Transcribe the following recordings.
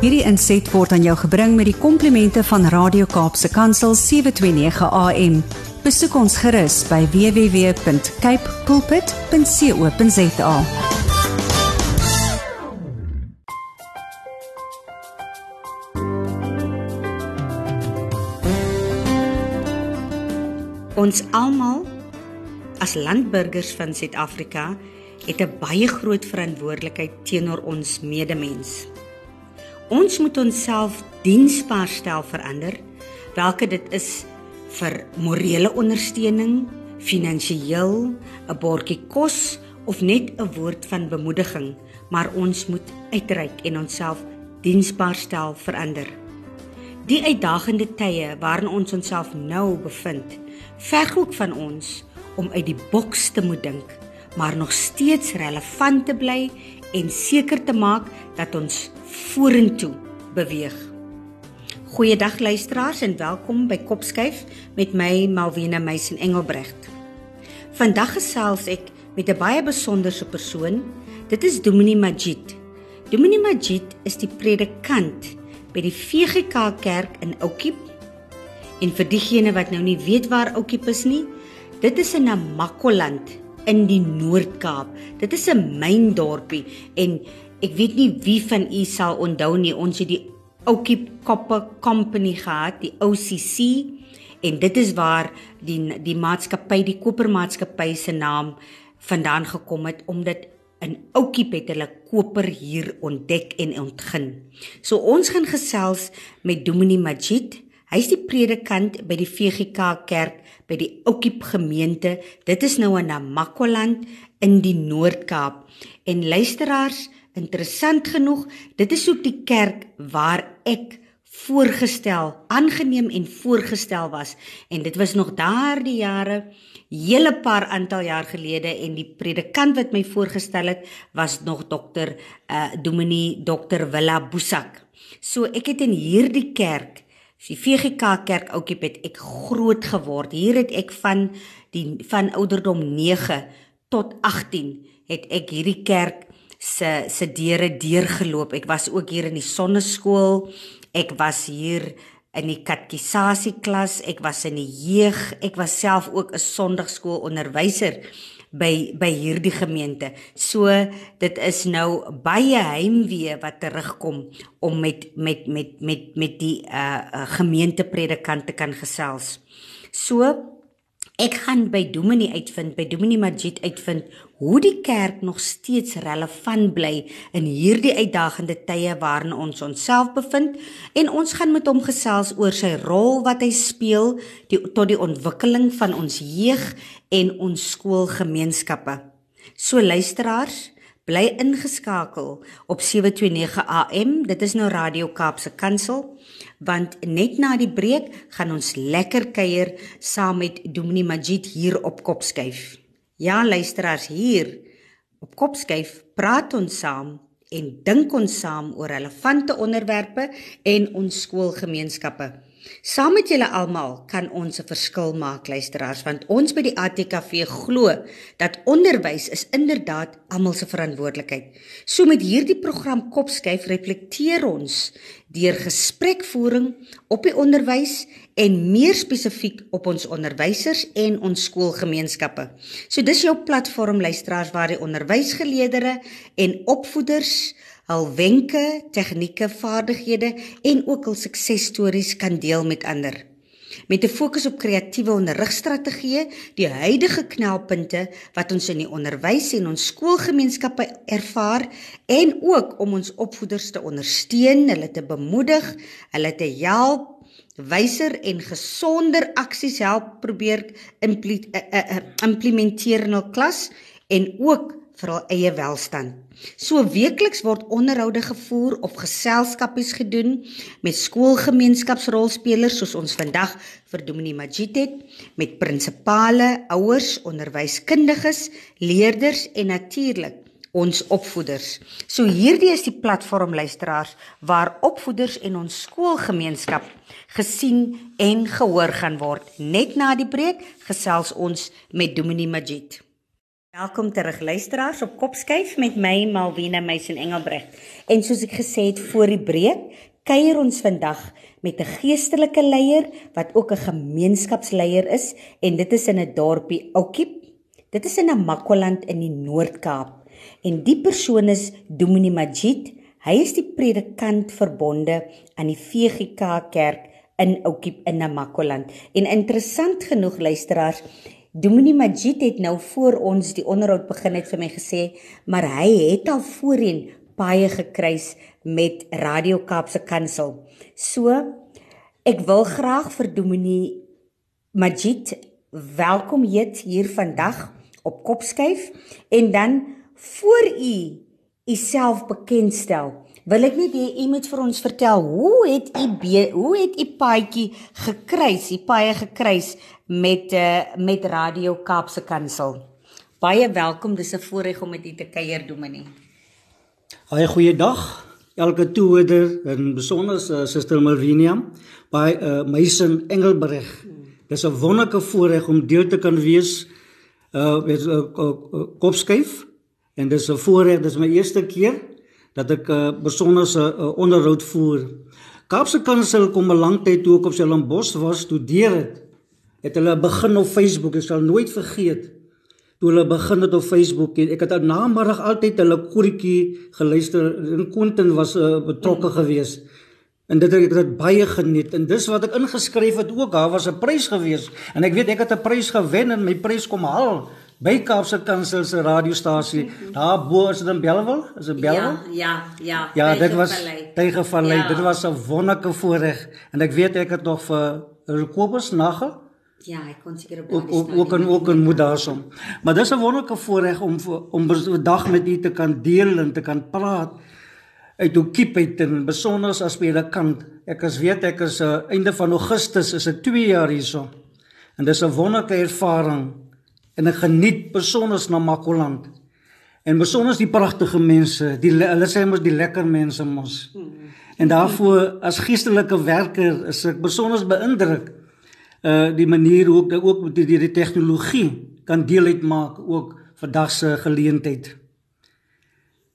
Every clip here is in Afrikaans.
Hierdie inset word aan jou gebring met die komplimente van Radio Kaapse Kansel 729 AM. Besoek ons gerus by www.cape pulpit.co.za. Ons almal as landburgers van Suid-Afrika het 'n baie groot verantwoordelikheid teenoor ons medemens. Ons moet onsself diensbaar stel vir ander, welke dit is vir morele ondersteuning, finansiëel, 'n bordjie kos of net 'n woord van bemoediging, maar ons moet uitreik en onsself diensbaar stel vir ander. Die uitdagende tye waarin ons onsself nou bevind, verg ook van ons om uit die boks te moet dink maar nog steeds relevant te bly en seker te maak dat ons vorentoe beweeg. Goeiedag luisteraars en welkom by Kopskyf met my Malwena Meisen Engelbrecht. Vandag gesels ek met 'n baie besonderse persoon. Dit is Dominee Majid. Dominee Majid is die predikant by die VGK Kerk in Oukiep. En vir diegene wat nou nie weet waar Oukiep is nie, dit is in Namakoland in die Noord-Kaap. Dit is 'n myndorpie en ek weet nie wie van u sal onthou nie, ons het die Oukie Copper Company gehad, die OCC en dit is waar die die maatskappy, die kopermaatskappy se naam vandaan gekom het omdat in Oukie het hulle koper hier ontdek en ontgin. So ons gaan gesels met Dominee Majid. Hy's die predikant by die VGK Kerk by die Oukiep gemeente. Dit is nou in Namakoland in die Noord-Kaap. En luisteraars, interessant genoeg, dit is ook die kerk waar ek voorgestel, aangeneem en voorgestel was. En dit was nog daardie jare, hele paar aantal jaar gelede en die predikant wat my voorgestel het was nog dokter uh Dominee dokter Willa Boesak. So ek het in hierdie kerk Die VGK Kerk Oukiep het ek groot geword. Hier het ek van die van ouderdom 9 tot 18 het ek hierdie kerk se se deure deurgeloop. Ek was ook hier in die sonneskool. Ek was hier in die katekisasie klas. Ek was in die jeug. Ek was self ook 'n sonndagskoolonderwyser by by hierdie gemeente. So dit is nou baie heimwee wat terugkom om met met met met met die uh gemeentepredikant te kan gesels. So ek gaan by Dominee uitvind, by Dominee Majid uitvind hoe die kerk nog steeds relevant bly in hierdie uitdagende tye waarin ons onsself bevind en ons gaan met hom gesels oor sy rol wat hy speel die, tot die ontwikkeling van ons jeug en ons skoolgemeenskappe. So luisteraars, bly ingeskakel op 729 AM. Dit is nou Radio Kaapse Kansel want net na die breek gaan ons lekker kuier saam met Dominee Majid hier op Kopskyf. Ja, luisteraars hier op Kopskyf praat ons saam en dink ons saam oor relevante onderwerpe en ons skoolgemeenskappe. Saam met julle almal kan ons 'n verskil maak luisteraars want ons by die ATKV glo dat onderwys is inderdaad almal se verantwoordelikheid. So met hierdie program Kopskyf reflekteer ons deur gesprekvoering op die onderwys en meer spesifiek op ons onderwysers en ons skoolgemeenskappe. So dis jou platform luisteraars waar die onderwysgeleerders en opvoeders hul wenke, tegnieke, vaardighede en ook hul suksesstories kan deel met ander. Met 'n fokus op kreatiewe onderrigstrategieë, die huidige knelpunte wat ons in die onderwys en ons skoolgemeenskappe ervaar en ook om ons opvoeders te ondersteun, hulle te bemoedig, hulle te help wyser en gesonder aksies help probeer eh, eh, eh, implementeer in hul klas en ook vir hul eie welstand. So weekliks word onderhoude gevoer of geselskapies gedoen met skoolgemeenskapsrolspelers soos ons vandag vir Dominee Majid het met prinsipale, ouers, onderwyskundiges, leerders en natuurlik ons opvoeders. So hierdie is die platform luisteraars waar opvoeders en ons skoolgemeenskap gesien en gehoor gaan word. Net na die breek gesels ons met Dominee Majid. Welkom terug luisteraars op Kopskyf met my Malwena Meisen Engelbreg. En soos ek gesê het voor die breek, kuier ons vandag met 'n geestelike leier wat ook 'n gemeenskapsleier is en dit is in 'n dorpie Oukiep. Dit is in Namakwaland in die Noord-Kaap. En die persoon is Dominee Majid. Hy is die predikant verbonde aan die VGK Kerk in Oukiep in Namakwaland. En interessant genoeg luisteraars, Dominee Majid het nou voor ons die onderhoud begin het vir my gesê, maar hy het al voorheen baie gekruis met Radio Kaapse Kansel. So ek wil graag vir Dominee Majid welkom heet hier vandag op Kopskyf en dan voor u u self bekendstel wil ek net hê u moet vir ons vertel hoe het u hoe het u paadjie gekruis, u paie gekruis met uh, met Radio Kaapse Kansel. Baie welkom, dis 'n voorreg om met u te kuier, Dominee. Haai goeiedag elke toeder en besonder uh, Suster Malvinia by uh, Meisen Engelbreg. Dis 'n wonderlike voorreg om deel te kan wees uh met 'n uh, uh, kopskyf en dis 'n voorreg, dis my eerste keer dat ek 'n uh, besonderse uh, onderhoud voer. Kaapse Kansel kom 'n lang tyd toe ek op Stellenbosch was studeer het. Het hulle begin op Facebook, ek sal nooit vergeet toe hulle begin het op Facebook ek het aan namiddag altyd hulle korretjie geluister en Quentin was uh, betrokke geweest. En dit het ek dit baie geniet en dis wat ek ingeskryf het ook daar was 'n prys gewees en ek weet ek het 'n prys gewen en my prys kom haal by Kaapse Kansel se radiostasie. Daar bo is dit in Bellville, is dit Bellville? Ja, ja, ja. Ja, dit was Tygervallei. Ja. Dit was 'n wonderlike voorreg en ek weet ek het nog vir Kobus Nagel Ja, ek kon seker op ook ook ook en ook en moet daarsom. Maar dis 'n wonderlike voorreg om om 'n dag met u te kan deel en te kan praat uit hoe kiep uit en besonder as predikant. Ek as weet ek is uh, einde van Augustus is ek 2 jaar hierso. En dis 'n wonderlike ervaring en ek geniet besonders na Makoland. En besonders die pragtige mense, die hulle sê mos die lekker mense mos. En daarvoor as geestelike werker is ek besonders beïndruk uh die manier hoe ek ook met die, die tegnologie kan deel uitmaak ook vandag se geleentheid.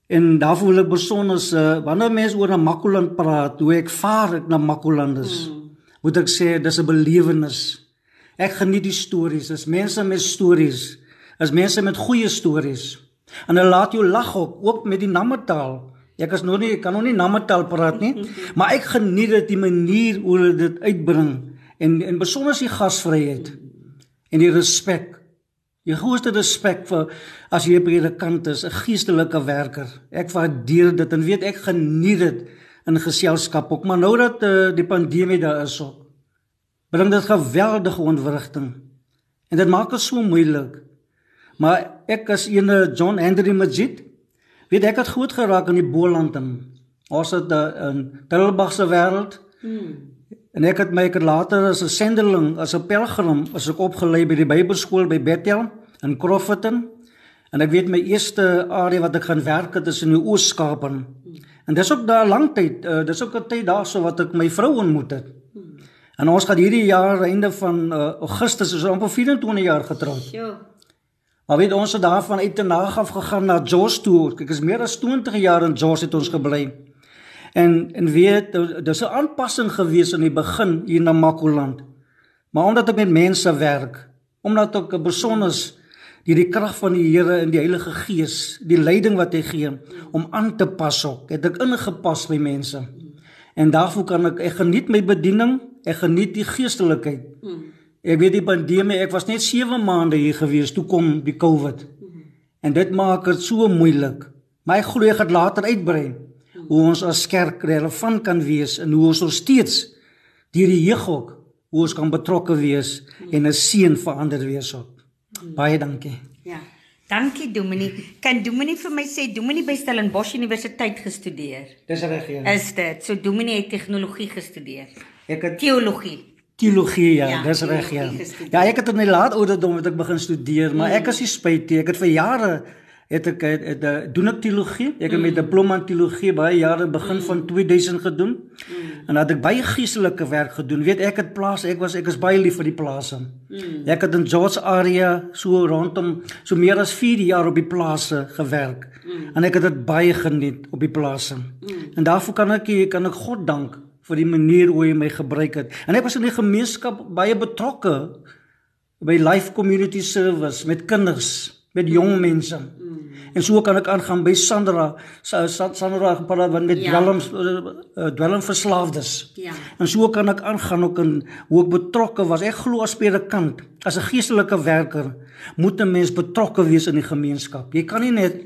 En daarvoor wil ek besonders uh wanneer mense oor na Makoland praat, hoe ek vaar ek na Makoland is. Mm. Moet ek sê dis 'n belewenis. Ek geniet die stories. Dis mense met stories. Is mense met goeie stories. En hulle laat jou lag op, ook met die nammetaal. Ek is nog nie kan nog nie nammetaal praat nie, maar ek geniet dit die manier hoe hulle dit uitbring en en besonder die gasvryheid en die respek. Die grootste respek vir as jy 'n predikant is, 'n geestelike werker. Ek waardeer dit en weet ek geniet dit in geselskap ook, maar nou dat uh, die pandemie daar is ook bring dit geweldige ontwrigting. En dit maak dit so moeilik. Maar ek as ene John Henry Majid, weet ek het groot geraak in die Boland en ons het in Tilbag se wêreld. Hmm. En ek het my ek het later as 'n sendeling, as 'n pelgrim, as ek opgelei by die Bybelskool by Bethel in Crofton. En ek weet my eerste area wat ek gaan werk het is in die Oos-Kaap. En dis ook daar lank tyd, uh, dis ook 'n tyd daarso wat ek my vrou ontmoet het. En ons gaan hierdie jaar einde van uh, Augustus is amper 24 jaar getroud. Ja. Maar weet ons het daarvan uit te nag af gegaan na Jos toe. Kyk, is meer as 20 jaar in Jos het ons gebly. En en weet dis 'n aanpassing gewees in die begin hier na Makoland. Maar omdat ek met mense werk, omdat ek besonders deur die krag van die Here en die Heilige Gees, die leiding wat hy gee om aan te pas ook, het ek ingepas by mense. En daarvoor kan ek ek geniet my bediening Ek geniet die geestelikheid. Mm. Ek weet die pandemie, ek was net 7 maande hier gewees toe kom die COVID. Mm. En dit maak dit so moeilik. Maar ek glo ek gaan later uitbrei mm. hoe ons as kerk relevant kan wees en hoe ons nog steeds deur die jeug ook hoe ons kan betrokke wees en 'n seën vir ander wees ook. Baie dankie. Ja. Dankie Dominie. Kan Dominie vir my sê Dominie by Stellenbosch Universiteit gestudeer? Dis reg ja. Is dit? So Dominie het tegnologie gestudeer. Ek het teologie. Teologie ja, ja dis reg ja. Ja, ek het in my laat ouderdom het ek begin studeer, maar mm. ek is nie spyt nie. Ek het vir jare het ek het, het, het doen ek teologie. Ek het mm. met diploma in teologie baie jare begin mm. van 2000 gedoen. Mm. En het ek baie geestelike werk gedoen. Weet ek het plaas, ek was ek is baie lief vir die plase. Mm. Ek het in George area so rondom so meer as 4 jaar op die plase gewerk. Mm. En ek het dit baie geniet op die plase. Mm. En daarvoor kan ek kan ek God dank vir die manier hoe hy my gebruik het. En ek was in die gemeenskap baie betrokke by life community service met kinders, met jong mense. Mm. En so kan ek aangaan by Sandra, Sandra gepraat van met ja. dwelms uh, dwelmverslaafdes. Ja. En so kan ek aangaan ook in hoe ek betrokke was. Ek glo as predikant, as 'n geestelike werker, moet 'n mens betrokke wees in die gemeenskap. Jy kan nie net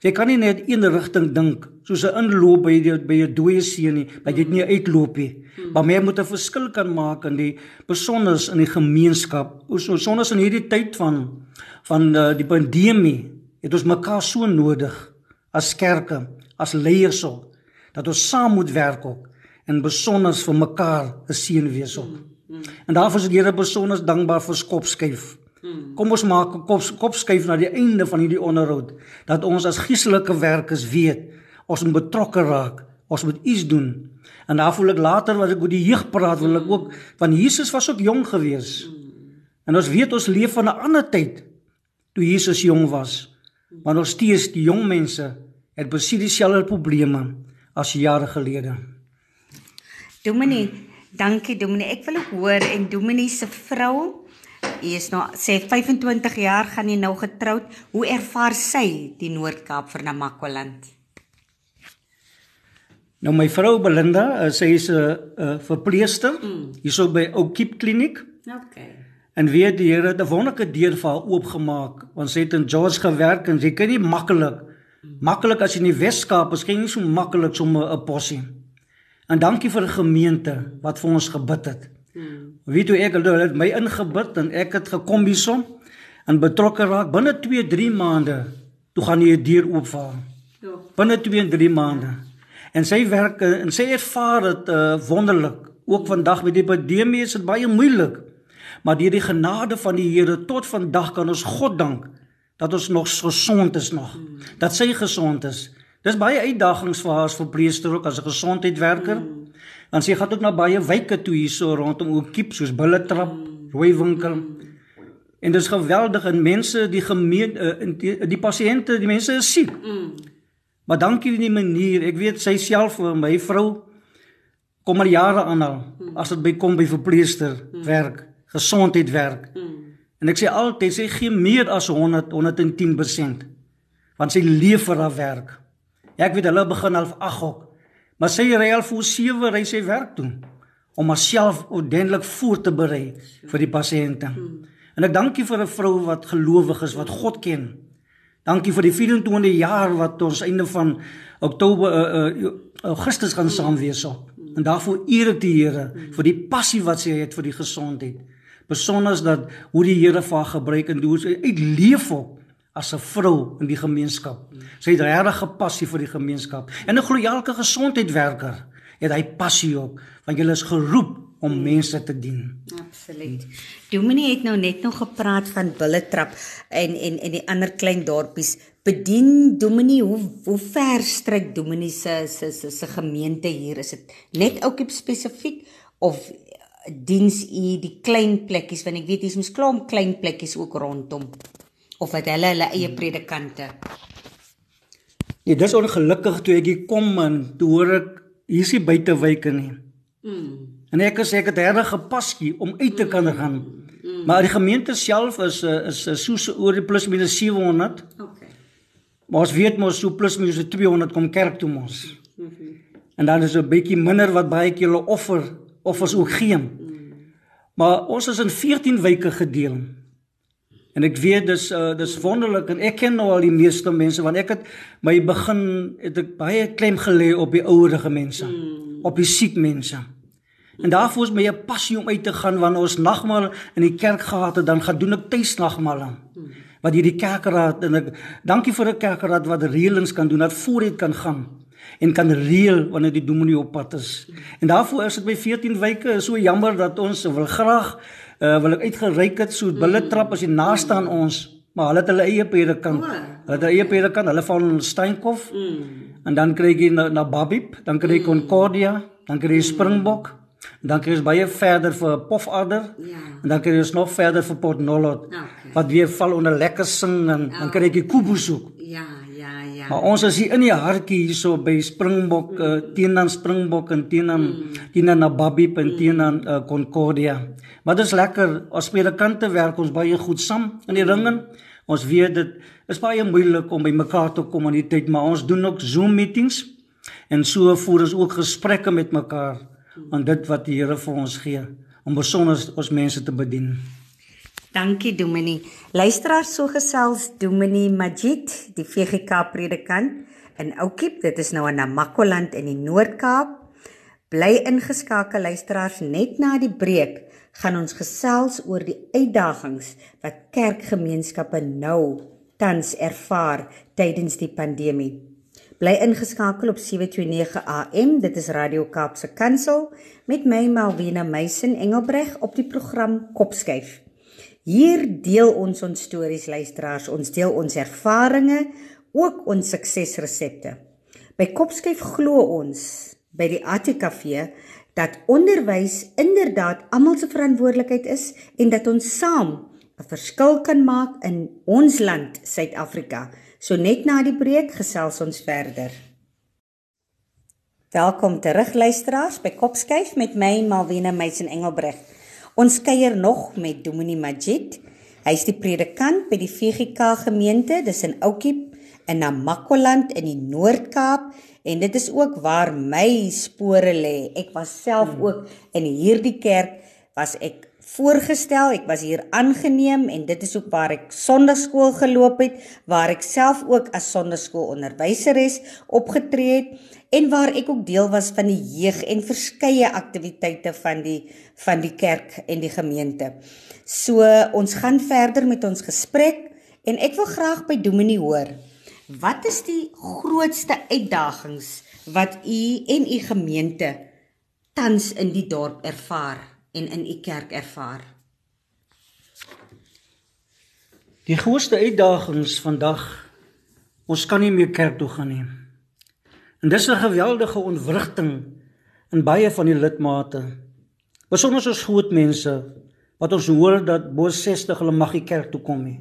jy kan nie net een rigting dink soos 'n inloop by die by 'n dooie see nie, dat jy nie uitloop nie. Maar jy moet 'n verskil kan maak in die besonders in die gemeenskap. Ons sonder in hierdie tyd van van uh, die pandemie het ons mekaar so nodig as kerke, as leiers op dat ons saam moet werk op en besonder vir mekaar 'n seën wees op. Mm, mm. En daarvoor is die Here besonder dankbaar vir skopskuif. Mm. Kom ons maak 'n kop kopskuif na die einde van hierdie onderhoud dat ons as geestelike werkers weet ons moet betrokke raak, ons moet iets doen. En daar voel ek later wat ek oor die jeug praat, wil ek ook van Jesus was ook jonk gewees. En ons weet ons leef van 'n ander tyd toe Jesus jong was. Maar nog steeds die jong mense het presies dieselfde probleme as jare gelede. Dominee, dankie Dominee. Ek wil ook hoor en Dominee se vrou, hy is nou sê 25 jaar gaan hy nou getroud. Hoe ervaar sy die Noord-Kaap vir Namakwaland? Nou my vrou Belinda, eh, sy is 'n verpleegster mm. hierso by Oukiep Kliniek. Okay. En weet die Here het 'n wonderlike deur vir haar oopgemaak. Want sy het in George gewerk en sy kan nie maklik maklik as in die Weskaap is, geen so maklik sommer 'n possie. En dankie vir die gemeente wat vir ons gebid het. Hmm. Weet jy ek het my ingebid en ek het gekom hierson en betrokke raak binne 2-3 maande. Toe gaan 'n deur oopval. Ja. Binne 2-3 maande. En sy werk en sy ervaar dit uh, wonderlik. Ook vandag met die pandemie is dit baie moeilik. Maar deur die genade van die Here tot vandag kan ons God dank dat ons nog gesond is nog. Dat sy gesond is. Dis baie uitdagings vir haar as verpleegster ook as 'n gesondheidswerker. Want sy gaan ook na baie wyke toe hierso rondom Okiep soos Bulletrap, Rooiwinkel. En dis geweldig en mense die gemeen uh, die, die pasiënte, die mense is siek. Maar dankie vir die manier. Ek weet sy self my vrou kom al jare aan al as dit by kom by verpleegster werk gesondheid werk. Mm. En ek sê altyd sy gee meer as 100 110%. Want sy leef vir haar werk. Ja, ek weet hulle begin half 8 ook. Maar sy ry al voor 7 ry sy werk toe om haarself ordentlik voor te berei vir die pasiënte. Mm. En ek dankie vir 'n vrou wat gelowig is, wat God ken. Dankie vir die 24 jaar wat ons einde van Oktober uh, uh, Augustus gaan saam wees op. En daarvoor eer ek die Here vir die passie wat sy het vir die gesondheid besonders dat hoe die Here vir gebruik en hoe sy uitleef op as 'n vrou in die gemeenskap. Sy het regtig 'n passie vir die gemeenskap. En 'n glo elke gesondheidwerker het hy passie ook, want jy is geroep om mense te dien. Absoluut. Dominee het nou net nog gepraat van Bulletrap en en en die ander klein dorpies. Bedien Dominee, hoe hoe ver strek Dominee se se se gemeente hier? Is dit net oukie spesifiek of diens u die klein plekkies want ek weet hier's mos klomp klein plekkies ook rondom of het hulle hulle eie predikante. Ja, dis ongelukkig toe ek hier kom en toe hoor ek hier's nie buitewyke nie. Mm. En ek sê ek het reg gepaskie om uit te kan gaan. Mm. Maar die gemeente self is is, is so oor die plus minus 700. Okay. Maar ons weet mos so plus minus 200 kom kerk toe mos. Mm -hmm. En dan is 'n bietjie minder wat baie hulle offer of ons ook geen. Maar ons is in 14 wyke gedeel. En ek weet dis uh, dis wonderlik en ek ken nou al die meeste mense want ek het my begin het ek baie klem gelê op die ouerige mense, mm. op die siek mense. En daarvoor is my 'n passie om uit te gaan wanneer ons nagmaal in die kerk gehad het, dan gaan doen ek tuis nagmaal. Mm. Wat hierdie kerkraad en ek dankie vir 'n kerkraad wat reëlings kan doen dat vooruit kan gaan en kan reël wanneer die dominee op pad is. En daarvoor is dit by 14 wyke so jammer dat ons wil graag uh, wil ek uitgereik het so bulle trap as jy naaste aan ons maar hulle het hulle eie predikant. Hulle het hulle eie predikant. Hulle val in Steenkof. Mm. En dan kry jy na, na Babib, dan kry jy Concordia, dan kry jy Springbok. En dan kry jy baie verder vir Pofadder. Ja. En dan kry jy nog verder vir Port Nolloth. Okay. Wat weer val onder lekker sing en dan kry jy Kubusoek. Ja, ja, ja. Maar ons is hier in die hartjie hierso by Springbok, uh, teen aan Springbok en teen aan teen aan Babib en teen aan uh, Concordia. Maar dit is lekker as predikante werk ons baie goed saam in die ringen. Ons weet dit is baie moeilik om by mekaar te kom aan die tyd, maar ons doen ook Zoom meetings en so voer ons ook gesprekke met mekaar aan dit wat die Here vir ons gee om besonder ons mense te bedien. Dankie Dominee. Luisteraars so gesels Dominee Majid, die VGK predikant in Oukiep. Dit is nou in Namakoland in die Noord-Kaap. Bly ingeskakel luisteraars net na die breek gaan ons gesels oor die uitdagings wat kerkgemeenskappe nou tans ervaar tydens die pandemie. Bly ingeskakel op 729 AM. Dit is Radio Kaapse Kansel met my Malvina Meisen Engelbreg op die program Kopskyf. Hier deel ons ons stories luisteraars, ons deel ons ervarings, ook ons suksesresepte. By Kopskyf glo ons by die ATKV dat onderwys inderdaad almal se verantwoordelikheid is en dat ons saam 'n verskil kan maak in ons land Suid-Afrika. So net na die breek gesels ons verder. Welkom terug luisteraars by Kopskyf met my Malwena Meisen Engelbreg. Ons kuier nog met Dominee Majid. Hy's die predikant by die VGK gemeente, dis in Oukiep in Namakoland in die Noord-Kaap en dit is ook waar my spore lê. Ek was self ook in hierdie kerk was ek voorgestel, ek was hier aangeneem en dit is ook waar ek sonnaarskool geloop het, waar ek self ook as sonnaarskoolonderwyseres opgetree het en waar ek ook deel was van die jeug en verskeie aktiwiteite van die van die kerk en die gemeente. So ons gaan verder met ons gesprek en ek wil graag by Dominee hoor. Wat is die grootste uitdagings wat u en u gemeente tans in die dorp ervaar en in u kerk ervaar? Die grootste uitdagings vandag ons kan nie meer kerk toe gaan nie. En dis 'n geweldige ontwrigting in baie van die lidmate. Besonder ons groot mense wat ons hoor dat bo 60 hulle mag nie kerk toe kom nie.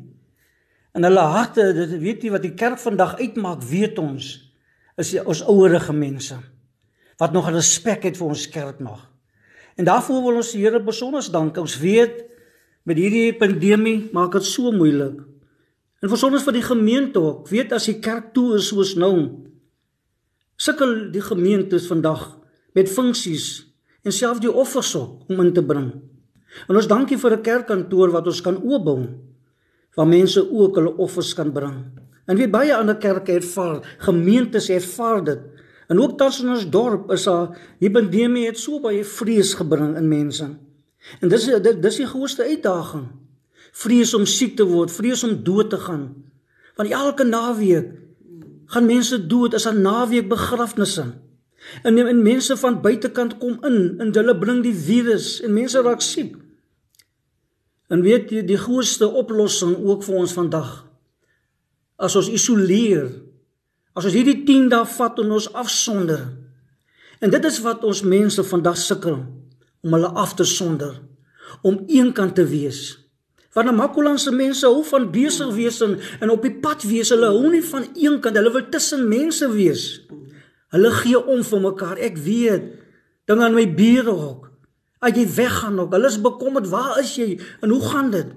In hulle harte, dit weet jy wat die kerk vandag uitmaak, weet ons, is die, ons ouerige mense wat nog respek het vir ons kerk nog. En daarvoor wil ons die Here besonder dank. Ons weet met hierdie pandemie maak dit so moeilik. En besonder vir die gemeente ook. Weet as die kerk toe is soos nou, sukkel die gemeentes vandag met funksies en self die offers ook om in te bring. En ons dankie vir 'n kerkkantoor wat ons kan oopbou waar mense ook hulle offers kan bring. En weet baie ander kerke ervaar, gemeentes ervaar dit. En ook tans in ons dorp is daar die pandemie het so baie vrees gebring in mense. En dis dit dis die grootste uitdaging. Vrees om siek te word, vrees om dood te gaan. Want elke naweek gaan mense dood as 'n naweek begrafnisse. En en mense van buitekant kom in en hulle bring die virus en mense raak siek. En weet jy die grootste oplossing ook vir ons vandag as ons isoleer. As ons hierdie 10 dae vat en ons afsonder. En dit is wat ons mense vandag sukkel om hulle af te sonder, om eenkant te wees. Want 'n Makolandse mense hou van besig wees en, en op die pad wees. Hulle hou nie van eenkant, hulle wil tussen mense wees. Hulle gee om vir mekaar. Ek weet ding aan my bure ook. As jy weggaan ook, hulle is bekommerd, waar is jy en hoe gaan dit?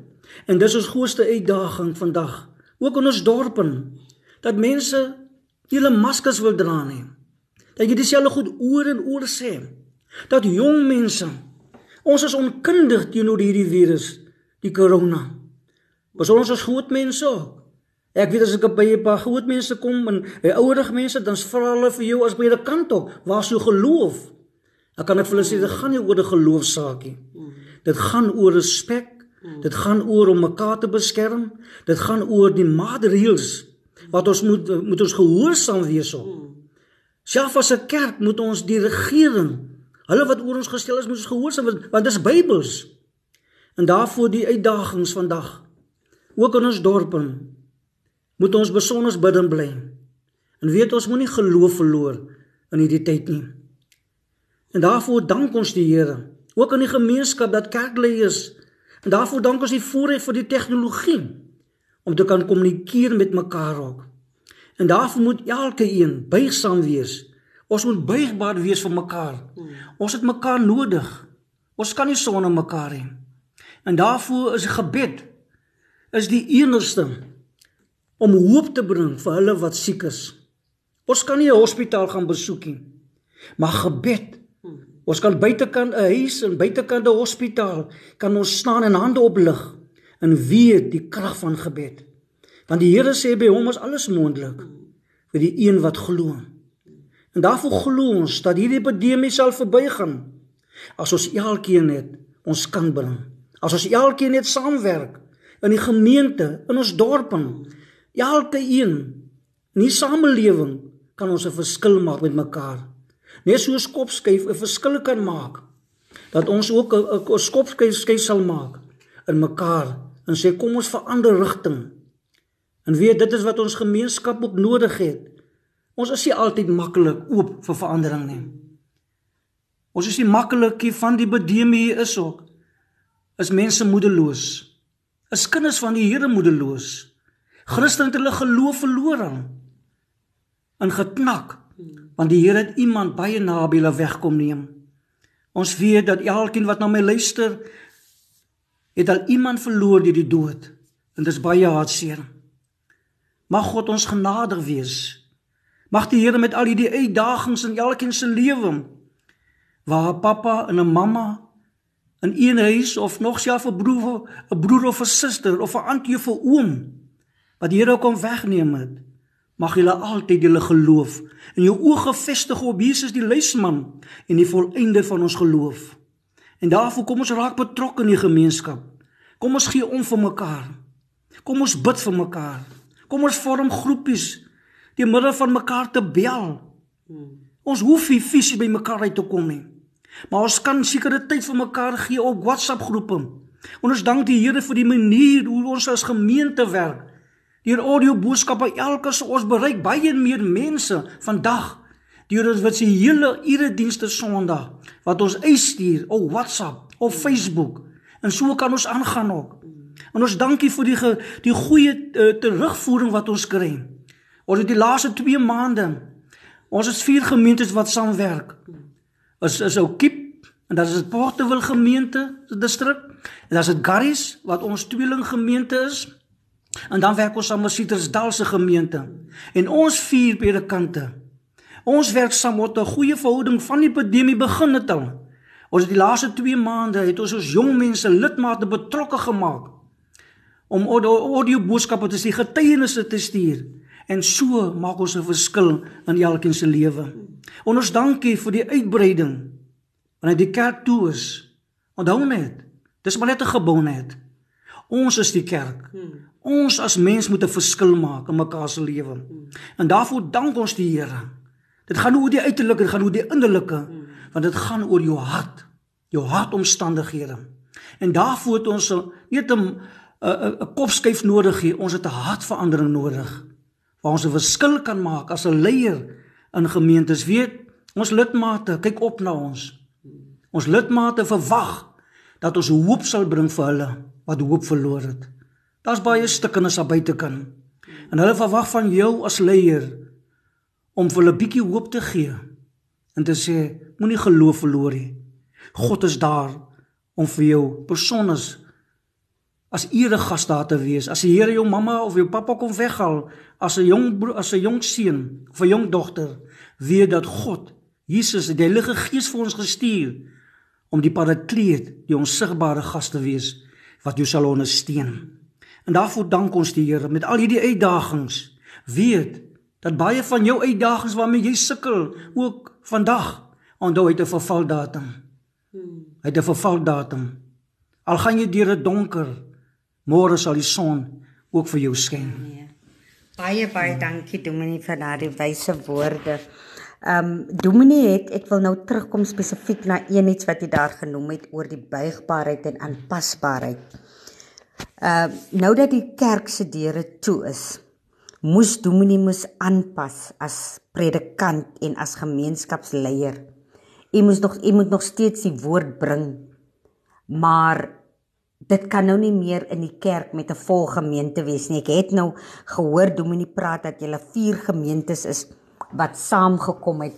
En dis ons grootste uitdaging vandag, ook in ons dorpe, dat mense hulle maskers wil dra nie. Dat jy dieselfde goed oor en oor sê. Dat jong mense ons is onkundig teenoor hierdie virus, die corona. Was ons as groot mense ook. Ek weet as ek by 'n paar groot mense kom en by ouerige mense dan vra hulle vir jou as by 'n kant op, waar is jou geloof? Dan kan ek vir hulle sê dit gaan nie oor 'n geloofsaakie. Dit gaan oor respek. Dit gaan oor om mekaar te beskerm. Dit gaan oor die maatreëls wat ons moet moet ons gehoorsaam wees op. Selfs as 'n kerk moet ons die regering, hulle wat oor ons gestel is, moet ons gehoorsaam want dit is Bybels. En daarvoor die uitdagings vandag. ook in ons dorpe moet ons besonder bidden bly. En weet ons moenie geloof verloor in hierdie tyd nie. En daarvoor dank ons die Here, ook aan die gemeenskap dat kerkleiers en daarvoor dank ons die voorreg vir die tegnologie om te kan kommunikeer met mekaar ook. En daarvoor moet elke een buigsaam wees. Ons moet buigbaar wees vir mekaar. Ons het mekaar nodig. Ons kan nie sonder mekaar hê. En daarvoor is gebed is die enigste om hoop te bring vir hulle wat siek is. Ons kan nie 'n hospitaal gaan besoek nie. Maar gebed. Ons kan buitekant 'n huis en buitekant 'n hospitaal kan ons staan en hande oplig en weet die krag van gebed. Want die Here sê by hom is alles moontlik vir die een wat glo. En daarvoor glo ons dat hierdie epidemie sal verbygaan as ons elkeen net ons kan bring. As ons elkeen net saamwerk in die gemeente, in ons dorp, elke een in die samelewing kan ons 'n verskil maak met mekaar. Net soos kopskuif 'n verskil kan maak. Dat ons ook 'n skopskuif skuif sal maak in mekaar en sê kom ons verander rigting. En weet dit is wat ons gemeenskap ook nodig het. Ons is nie altyd maklik oop vir verandering nie. Ons is nie maklik hier van die bedemie is ook. Is mense moedeloos. Is kinders van die Here moedeloos. Christene het hulle geloof verloor. En geknak want die Here het iemand baie naby hulle wegkom neem. Ons weet dat elkeen wat na my luister het al iemand verloor deur die dood en dit is baie hartseer. Mag God ons genadig wees. Mag die Here met al hierdie uitdagings in elkeen se lewe waar 'n pappa en 'n mamma in een huis of nog self 'n broer, 'n broer of 'n suster of 'n auntie of 'n oom wat die Here kom wegneem het, mag julle altyd julle geloof en jou oë gefestig op Jesus die luisman en die volëinde van ons geloof. En daarvoor kom ons raak betrokke in die gemeenskap. Kom ons gee om vir mekaar. Kom ons bid vir mekaar. Kom ons vorm groepies die middel van mekaar te bel. Ons hoef nie fisies by mekaar uit te kom nie. Maar ons kan sekere tyd vir mekaar gee op WhatsApp groepe. En ons dank die Here vir die manier hoe ons as gemeente werk. Deur audio boodskappe elke se ons bereik baie meer mense vandag. Deur ons wat se hele ure dienste Sondag wat ons uitstuur op WhatsApp of Facebook en so kan ons aangaan ook. En ons dankie vir die ge, die goeie uh, terugvoering wat ons kry. Ons het die laaste 2 maande ons is vier gemeentes wat saamwerk. Is is ou Kiep en dan is dit Portewil gemeente distrik. En dan is dit Garris wat ons tweeling gemeente is. En dan werk ons saam met Citrusdal se gemeente. En ons vier predikante. Ons werk saam met 'n goeie verhouding van die epidemie begin het al. Ons het die laaste 2 maande het ons ons jong mense lidmate betrokke gemaak om audio boodskappe te stuur, getuienisse te stuur en so maak ons 'n verskil in elkeen se lewe. En ons dankie vir die uitbreiding wanneer die kerk toe is. Onthou net, dis maar net 'n gebou net. Ons is die kerk. Ons as mens moet 'n verskil maak in mekaar se lewe. En daarvoor dank ons die Here. Dit gaan nie oor die uiterlike, dit gaan oor die innerlike, want dit gaan oor jou hart, jou hartomstandighede. En daarvoor het ons net 'n 'n kopskuif nodig hier. Ons het 'n hartverandering nodig waar ons 'n verskil kan maak as 'n leier in gemeentes. Weet, ons lidmate kyk op na ons. Ons lidmate verwag dat ons hoop sal bring vir hulle wat hoop verloor het. Daar's baie stukkenis aan buitekant. En hulle verwag van jou as leier om vir hulle bietjie hoop te gee en te sê moenie geloof verloor nie. God is daar om vir jou persoonlik as eregas daar te wees. As die Here jou mamma of jou pappa kom weghaal as 'n jong as 'n jong seun of 'n jong dogter, weet dat God, Jesus, die Heilige Gees vir ons gestuur om die parakleet, die onsigbare gas te wees wat jou sal ondersteun. En daarvoor dank ons die Here met al hierdie uitdagings. Weet dat baie van jou uitdagings waarmee jy sukkel ook vandag onthou het 'n vervaldatum. Hy het 'n vervaldatum. Al gaan jy deur 'n donker Môre sal die son ook vir jou skyn. Nee. Baie baie dankie Dominee vir daardie wyse woorde. Ehm um, Dominee het ek wil nou terugkom spesifiek na een iets wat jy daar genoem het oor die buigbaarheid en aanpasbaarheid. Uh nou dat die kerk se deure toe is, moes Dominee moes aanpas as predikant en as gemeenskapsleier. U moes nog u moet nog steeds die woord bring. Maar dit kan nou nie meer in die kerk met 'n vol gemeente wees nie. Ek het nou gehoor Dominee praat dat julle vier gemeentes is wat saamgekom het.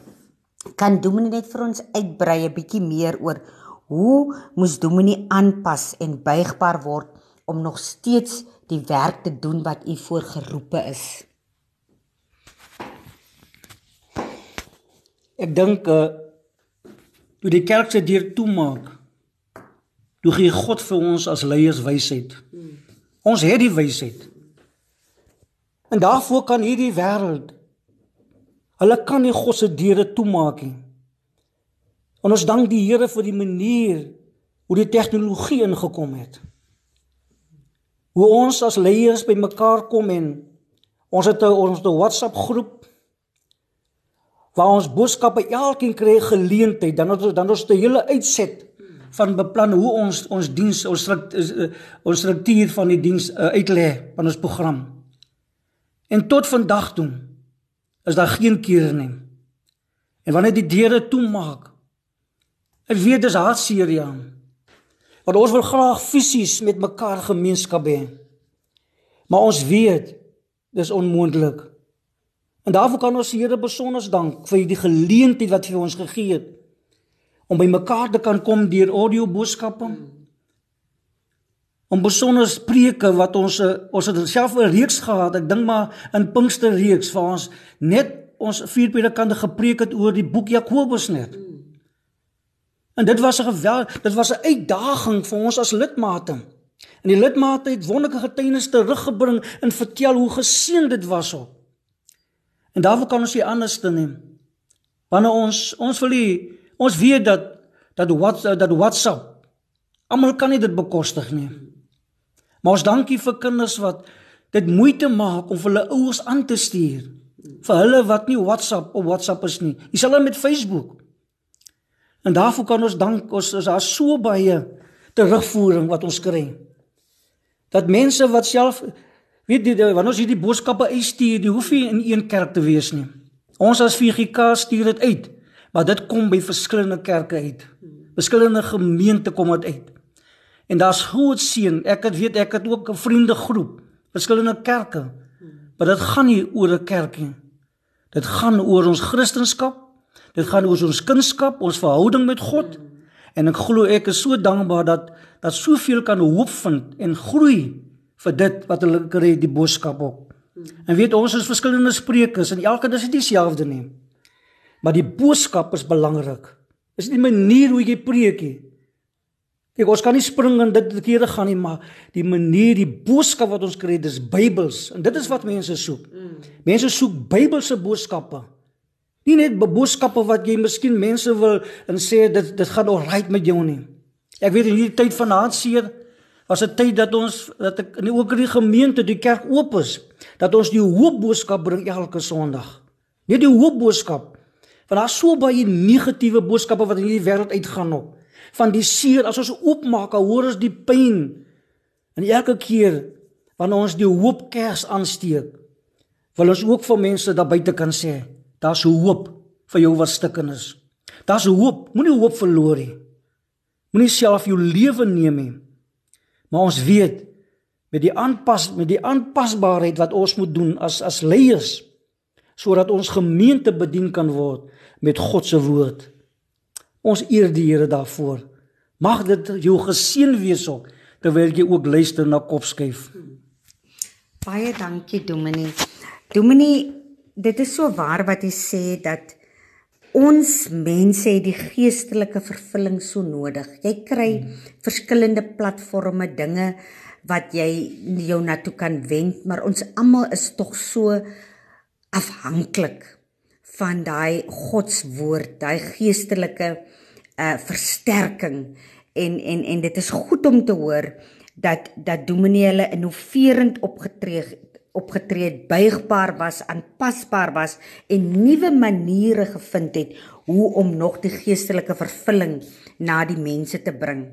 Kan Dominee net vir ons uitbrei 'n bietjie meer oor hoe moes Dominee aanpas en buigbaar word om nog steeds die werk te doen wat u voorgeroepe is? Ek dink uh toe die kerk se deur toemaak, toe gee God vir ons as leiers wysheid. Ons het die wysheid. En daarvoor kan hierdie wêreld hulle kan nie God se deure toemaak nie. En ons dank die Here vir die manier hoe die tegnologie ingekom het. Hoe ons as leiers bymekaar kom en ons het 'n ons 'n WhatsApp groep waar ons boodskappe elkeen kry geleentheid dan ons dan ons 'n hele uitset van beplan hoe ons ons diens ons eh, ons struktuur van die diens uh, uitlê van ons program. En tot vandag toe is daar geen keer nie. En wanneer die deure toemaak, ek weet dis hartseer ja. Want ons wil graag fisies met mekaar gemeenskap hê. Maar ons weet dis onmoontlik. En daarvoor kan ons die Here besonder dank vir die geleentheid wat hy ons gegee het om by mekaar te kan kom deur audio boodskappe. Om besonder spreuke wat ons ons het self 'n reeks gehad, ek dink maar in Pinkster reeks waar ons net ons vier predikante gepreek het oor die boek Jakobus net. En dit was 'n geweld, dit was 'n uitdaging vir ons as lidmate. En die lidmate het wonderlike getuienis teruggebring en vertel hoe geseën dit was op. En daarvoor kan ons nie anders te neem. Wanneer ons ons wil die, ons weet dat dat WhatsApp dat WhatsApp almal kan nie dit bekostig nie. Maar ons dankie vir kinders wat dit moeite maak om hulle ouers aan te stuur. Vir hulle wat nie WhatsApp of WhatsApp is nie. Dis hulle met Facebook. En daarvoor kan ons dank ons is daar so baie terugvoering wat ons kry. Dat mense wat self Weet jy wanneer ons hierdie boodskappe uitstuur, die hoef nie in een kerk te wees nie. Ons as VGK stuur dit uit, maar dit kom by verskillende kerke uit. Verskillende gemeente kom dit uit. En daar's groot seën. Ek het weet ek het ook 'n vriendegroep, verskillende kerke. Maar dit gaan nie oor 'n kerk nie. Dit gaan oor ons Christendom. Dit gaan oor ons kunskap, ons verhouding met God. En ek glo ek is so dankbaar dat dat soveel kan hoop vind en groei vir dit wat hulle kry die boodskap op. En weet ons is verskillende sprekers en elke dis nie dieselfde nie. Maar die boodskap is belangrik. Is die manier hoe jy preek nie. Kyk, ons kan nie spring en dit die kere gaan nie, maar die manier, die boodskap wat ons kry, dis Bybels en dit is wat mense soek. Mense soek Bybelse boodskappe. Nie net boodskappe wat jy miskien mense wil en sê dit dit gaan alright met jou nie. Ek weet in hierdie tyd van haatseer was 'n tyd dat ons dat ek in ook in die gemeente die kerk oop is dat ons die hoop boodskap bring elke Sondag. Nie die hoop boodskap want daar's so baie negatiewe boodskappe wat in hierdie wêreld uitgaan op. Van die seer as ons oopmaak, hoor ons die pyn. En elke keer wanneer ons die hoop kers aansteek, wil ons ook vir mense daar buite kan sê, daar's hoop vir jou wat stikken is. Daar's hoop, moenie hoop verloor nie. Moenie self jou lewe neem nie. Maar ons weet met die aanpas met die aanpasbaarheid wat ons moet doen as as leiers sodat ons gemeente bedien kan word met God se woord. Ons eer die Here daarvoor. Mag dit jou geseën wees ook terwyl jy ook luister na kopskuif. Baie dankie Dominee. Dominee, dit is so waar wat jy sê dat Ons mense het die geestelike vervulling so nodig. Jy kry hmm. verskillende platforms, dinge wat jy jou na toe kan wend, maar ons almal is tog so afhanklik van daai Godswoord, daai geestelike uh versterking en en en dit is goed om te hoor dat dat Dominee hulle innoverend opgetree opgetree het, buigbaar was, aanpasbaar was en nuwe maniere gevind het hoe om nog die geestelike vervulling na die mense te bring.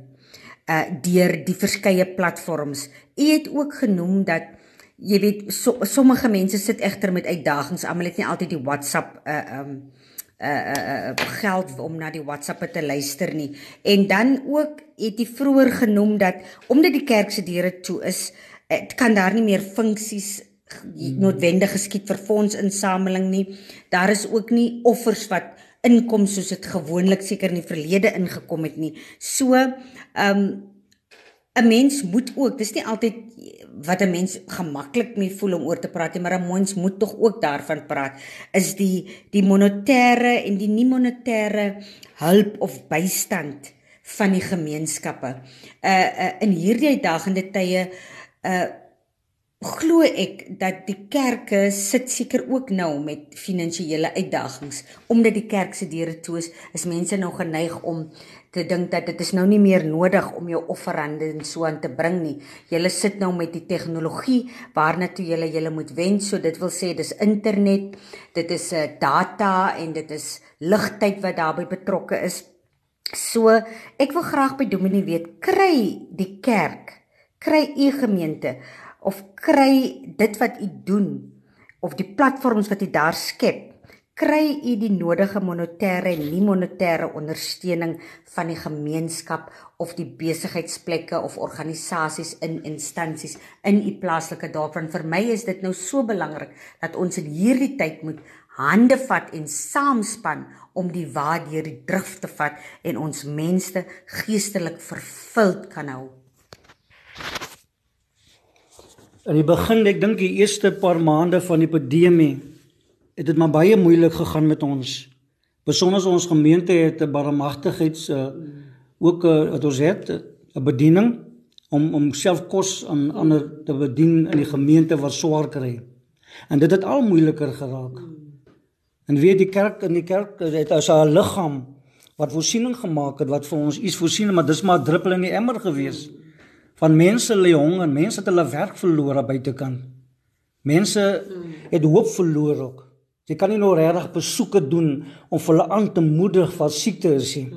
uh deur die verskeie platforms. U het ook genoem dat jy weet so, sommige mense sit egter met uitdagings. Almal het nie altyd die WhatsApp uh um uh uh geld om na die WhatsApp te luister nie. En dan ook het jy vroeër genoem dat omdat die kerk se deure toe is, kan daar nie meer funksies noodwendig geskied vir fondsinsameling nie. Daar is ook nie offers wat inkom soos dit gewoonlik seker in die verlede ingekom het nie. So, ehm um, 'n mens moet ook, dis nie altyd wat 'n mens gemaklik mee voel om oor te praat nie, maar 'n mens moet tog ook daarvan praat. Is die die monetêre en die nie monetêre hulp of bystand van die gemeenskappe. Uh, uh in hierdie uitdagende tye uh glo ek dat die kerke sit seker ook nou met finansiële uitdagings omdat die kerk se deure toe is, is mense nou geneig om te dink dat dit is nou nie meer nodig om jou offerande en so aan te bring nie. Julle sit nou met die tegnologie waarna toe julle julle moet wend, so dit wil sê dis internet, dit is 'n uh, data en dit is ligtyd wat daarbey betrokke is. So, ek wil graag by Dominee weet, kry die kerk, kry u gemeente of kry dit wat u doen of die platforms wat u daar skep kry u die nodige monetêre en nie monetêre ondersteuning van die gemeenskap of die besigheidsplekke of organisasies in instansies in u plaaslike dorp want vir my is dit nou so belangrik dat ons in hierdie tyd moet hande vat en saamspan om die waar deur die drif te vat en ons mense geestelik vervuld kan hou In die begin, ek dink die eerste paar maande van die pandemie, het dit maar baie moeilik gegaan met ons. Besonder ons gemeente het 'n barmhartigheids uh, ook uh, wat ons het 'n bediening om om self kos aan ander te bedien in die gemeente wat swaar kry. En dit het al moeiliker geraak. En weet die kerk in die kerk het as 'n liggaam wat voorsiening gemaak het wat vir ons iets voorsien, maar dis maar druppel in die emmer gewees. Mm van mense lê honger, mense het hulle werk verloor buitekant. Mense het hoop verloor ook. Jy kan nie nou regtig besoeke doen om hulle aan te moedig van siekte is nie.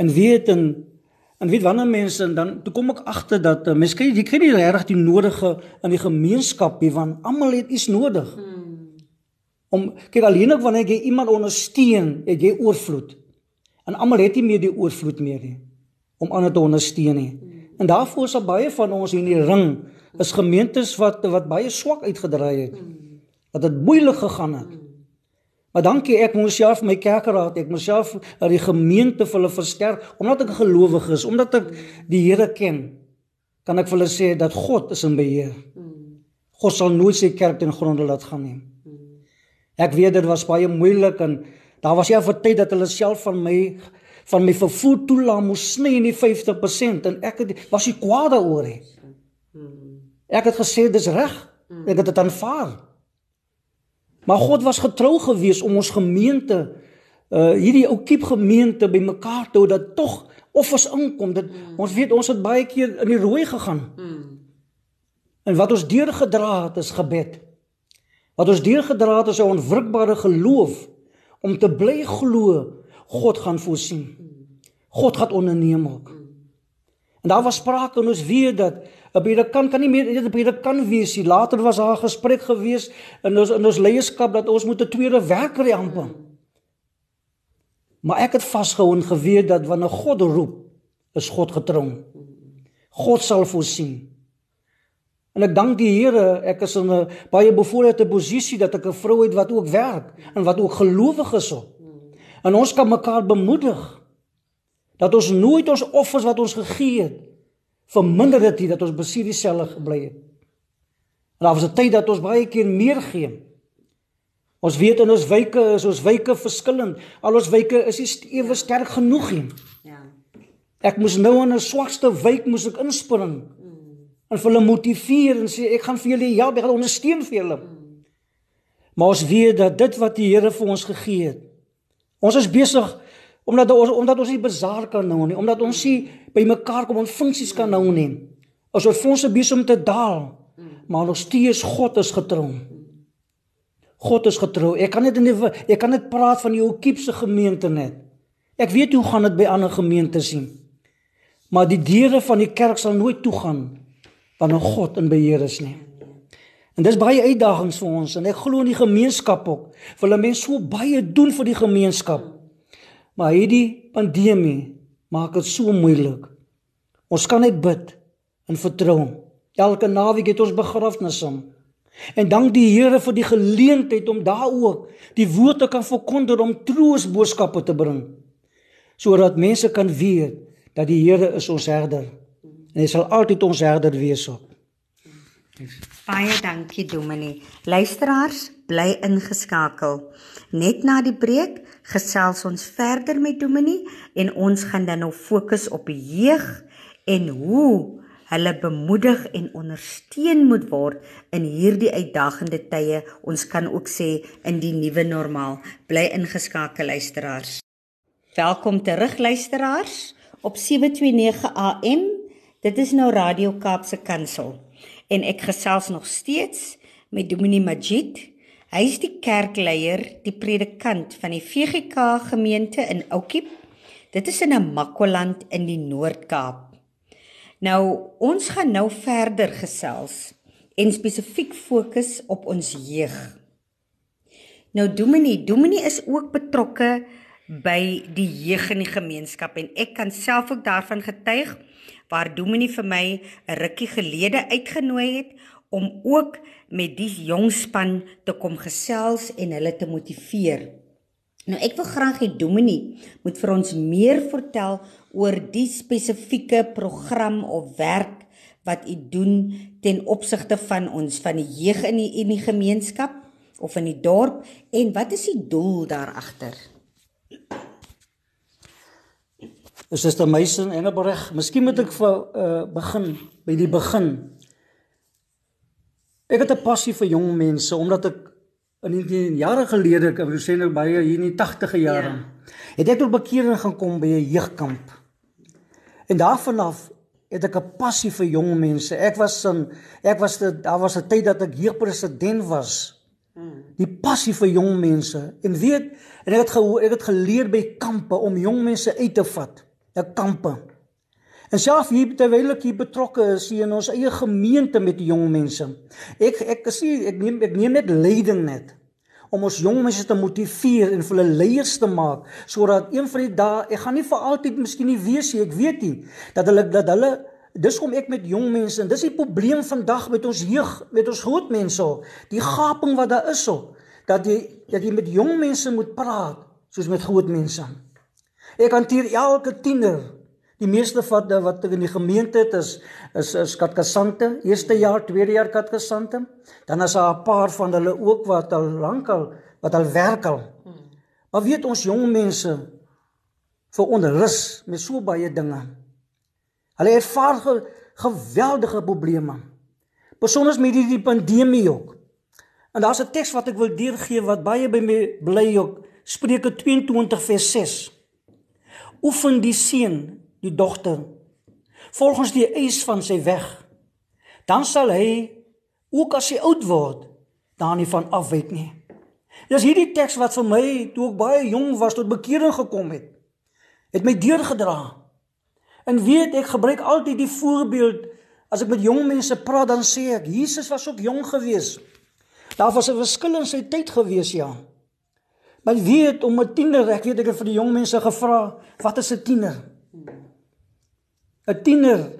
En weet en en weet wanneer mense en dan toe kom ek agter dat uh, mense kry jy kry nie regtig die nodige in die gemeenskap nie want almal het iets nodig. Om kyk alleen ook wanneer jy iemand ondersteun, het jy oorvloed. En almal het nie meer die oorvloed meer nie om ander te ondersteun nie. En daarvoor is baie van ons in die ring is gemeentes wat wat baie swak uitgedraai het. Dat dit moeilik gegaan het. Maar dankie ek moes self my kerkraad, ek moes self die gemeente vir hulle versterk omdat ek 'n gelowige is, omdat ek die Here ken. Kan ek vir hulle sê dat God is in beheer. God sal nooit sy kerk ten gronde laat gaan nie. Ek weet dit was baie moeilik en daar was ja vir tyd dat hulle self van my van my vervoer toelaat moes sny in die 50% en ek het was nie kwaad daaroor nie. Ek het gesê dis reg. Ek het dit aanvaar. Maar God was getrou gewees om ons gemeente uh hierdie ou kiep gemeente bymekaar te hou dat tog offers inkom. Dit ons weet ons het baie keer in die rooi gegaan. En wat ons deurgedra het is gebed. Wat ons deurgedra het is 'n onwrikbare geloof om te bly glo God gaan voorsien. God gaan onderneem ook. En daar was sprake en ons weet dat 'n predikant kan nie meer net 'n predikant wees nie. Later was daar 'n gesprek gewees in ons in ons leierskap dat ons moet 'n tweede werk kry amper. Maar ek het vasgehou en geweet dat wanneer God roep, is God getrou. God sal voorsien. En ek dank die Here, ek is in 'n baie bevoordeelde posisie dat ek 'n vrou het wat ook werk en wat ook gelowig is. Op. En ons kan mekaar bemoedig dat ons nooit ons offers wat ons gegee het verminder het nie dat ons besier dieselfde gebly het. En daar was 'n tyd dat ons baie keer meer gee. Ons weet in ons wyke is ons wyke verskillend. Al ons wyke is nie ewe sterk genoeg nie. Ja. Ek moes nou in 'n swakste wyk moes ek inspring. Mm. En vir hulle motiveer en sê ek gaan vir julle help, ek gaan ondersteun vir julle. Mm. Maar ons weet dat dit wat die Here vir ons gegee het, Ons is besig omdat ons omdat ons nie bazaar kan nou nie, omdat ons nie by mekaar kom om funksies kan nou nie. Ons fondse besig om te daal, maar ons steeds God is getrou. God is getrou. Ek kan net in die ek kan net praat van die Okiepse gemeente net. Ek weet hoe gaan dit by ander gemeentes sien. Maar die deure van die kerk sal nooit toegaan wanneer God in beheer is nie. En dis baie uitdagings vir ons en ek glo in die gemeenskap ook. Wil mense so baie doen vir die gemeenskap. Maar hierdie pandemie maak dit so moeilik. Ons kan net bid en vertrou. Elke naweek het ons begrafnisse. En dank die Here vir die geleentheid om daar ook die woord te kan verkondig om troosboodskappe te bring. Sodat mense kan weet dat die Here is ons herder. En hy sal altyd ons herder wees op. Baie dankie Dominee. Luisteraars, bly ingeskakel. Net na die breek gesels ons verder met Dominee en ons gaan dan nou fokus op die jeug en hoe hulle bemoedig en ondersteun moet word in hierdie uitdagende tye. Ons kan ook sê in die nuwe normaal. Bly ingeskakel luisteraars. Welkom terug luisteraars op 729 AM. Dit is nou Radio Kaapse Kansel en ek gesels nog steeds met Dominee Majid. Hy is die kerkleier, die predikant van die VGK gemeente in Oukiep. Dit is in 'n Makwaland in die Noord-Kaap. Nou, ons gaan nou verder gesels en spesifiek fokus op ons jeug. Nou Dominee, Dominee is ook betrokke by die jeug in die gemeenskap en ek kan self ook daarvan getuig waar Dominee vir my 'n rukkie gelede uitgenooi het om ook met die jong span te kom gesels en hulle te motiveer. Nou ek wil graag hê Dominee moet vir ons meer vertel oor die spesifieke program of werk wat u doen ten opsigte van ons van die jeug in die in die gemeenskap of in die dorp en wat is die doel daar agter? Is dit 'n meisie in Engelbreg? Miskien moet ek vir uh, begin by die begin. Ek het 'n passie vir jong mense omdat ek in die jare gelede, ek wil sê nou baie hier in die 80e jare, ja. het ek tot bekering gekom by 'n jeugkamp. En daarvan af het ek 'n passie vir jong mense. Ek was in ek was de, daar was 'n tyd dat ek jeugpresident was. Die passie vir jong mense. En weet, en ek het gehoor, ek het geleer by kampe om jong mense uit te vat. 'n kampe. En self hier terwyl ek hier betrokke is hier in ons eie gemeente met die jong mense. Ek ek sê ek neem ek neem net leiding net om ons jong mense te motiveer en hulle leiers te maak sodat een van die dae ek gaan nie vir altyd miskien nie wees nie, ek weet nie dat hulle dat hulle dis kom ek met jong mense en dis die probleem vandag met ons jeug, met ons groot mense. Die gaping wat daar is op dat jy dat jy met jong mense moet praat soos met groot mense. Ek hanteer elke tiener. Die meeste wat wat in die gemeente het is is is katkasante, eerste jaar, tweede jaar katkasante. Dan is daar 'n paar van hulle ook wat al lankal wat al werk al. Maar weet ons jong mense vir onrus met so baie dinge. Hulle ervaar ge, geweldige probleme. Besonders met hierdie pandemie ook. En daar's 'n teks wat ek wil deurgee wat baie by my bly ook. Spreuke 22 vers 6 oefen die seun die dogter volgens die eis van sy weg. Dan sal hy ook as hy oud word daar nie van afwyk nie. Dis hierdie teks wat vir my toe ek baie jong was tot bekering gekom het. Het my deurgedra. En weet ek gebruik altyd die voorbeeld as ek met jong mense praat dan sê ek Jesus was ook jong geweest. Daar was 'n verskil in sy tyd geweest ja Maar weet om 'n tiener, ek weet ek het vir die jong mense gevra, wat is 'n tiener? 'n Tiener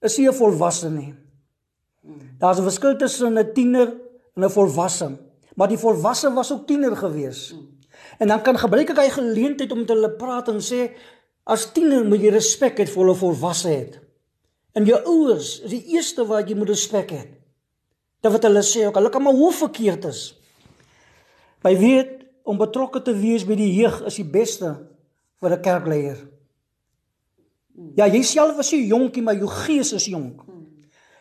is nie 'n volwasse nie. Daar's 'n verskil tussen 'n tiener en 'n volwasse. Maar die volwasse was ook tiener gewees. En dan kan gebruik ek hy geleentheid om met hulle praat en sê as tiener moet jy respek hê vir hulle volwasse het. En jou ouers is die eerste wat jy moet respek hê. Dat wat hulle sê ook, hulle kan maar hoe verkeerd is. By weet om betrokke te wees by die jeug is die beste vir 'n kerkleier. Ja, jy self was jy jonkie, maar jou gees is jonk.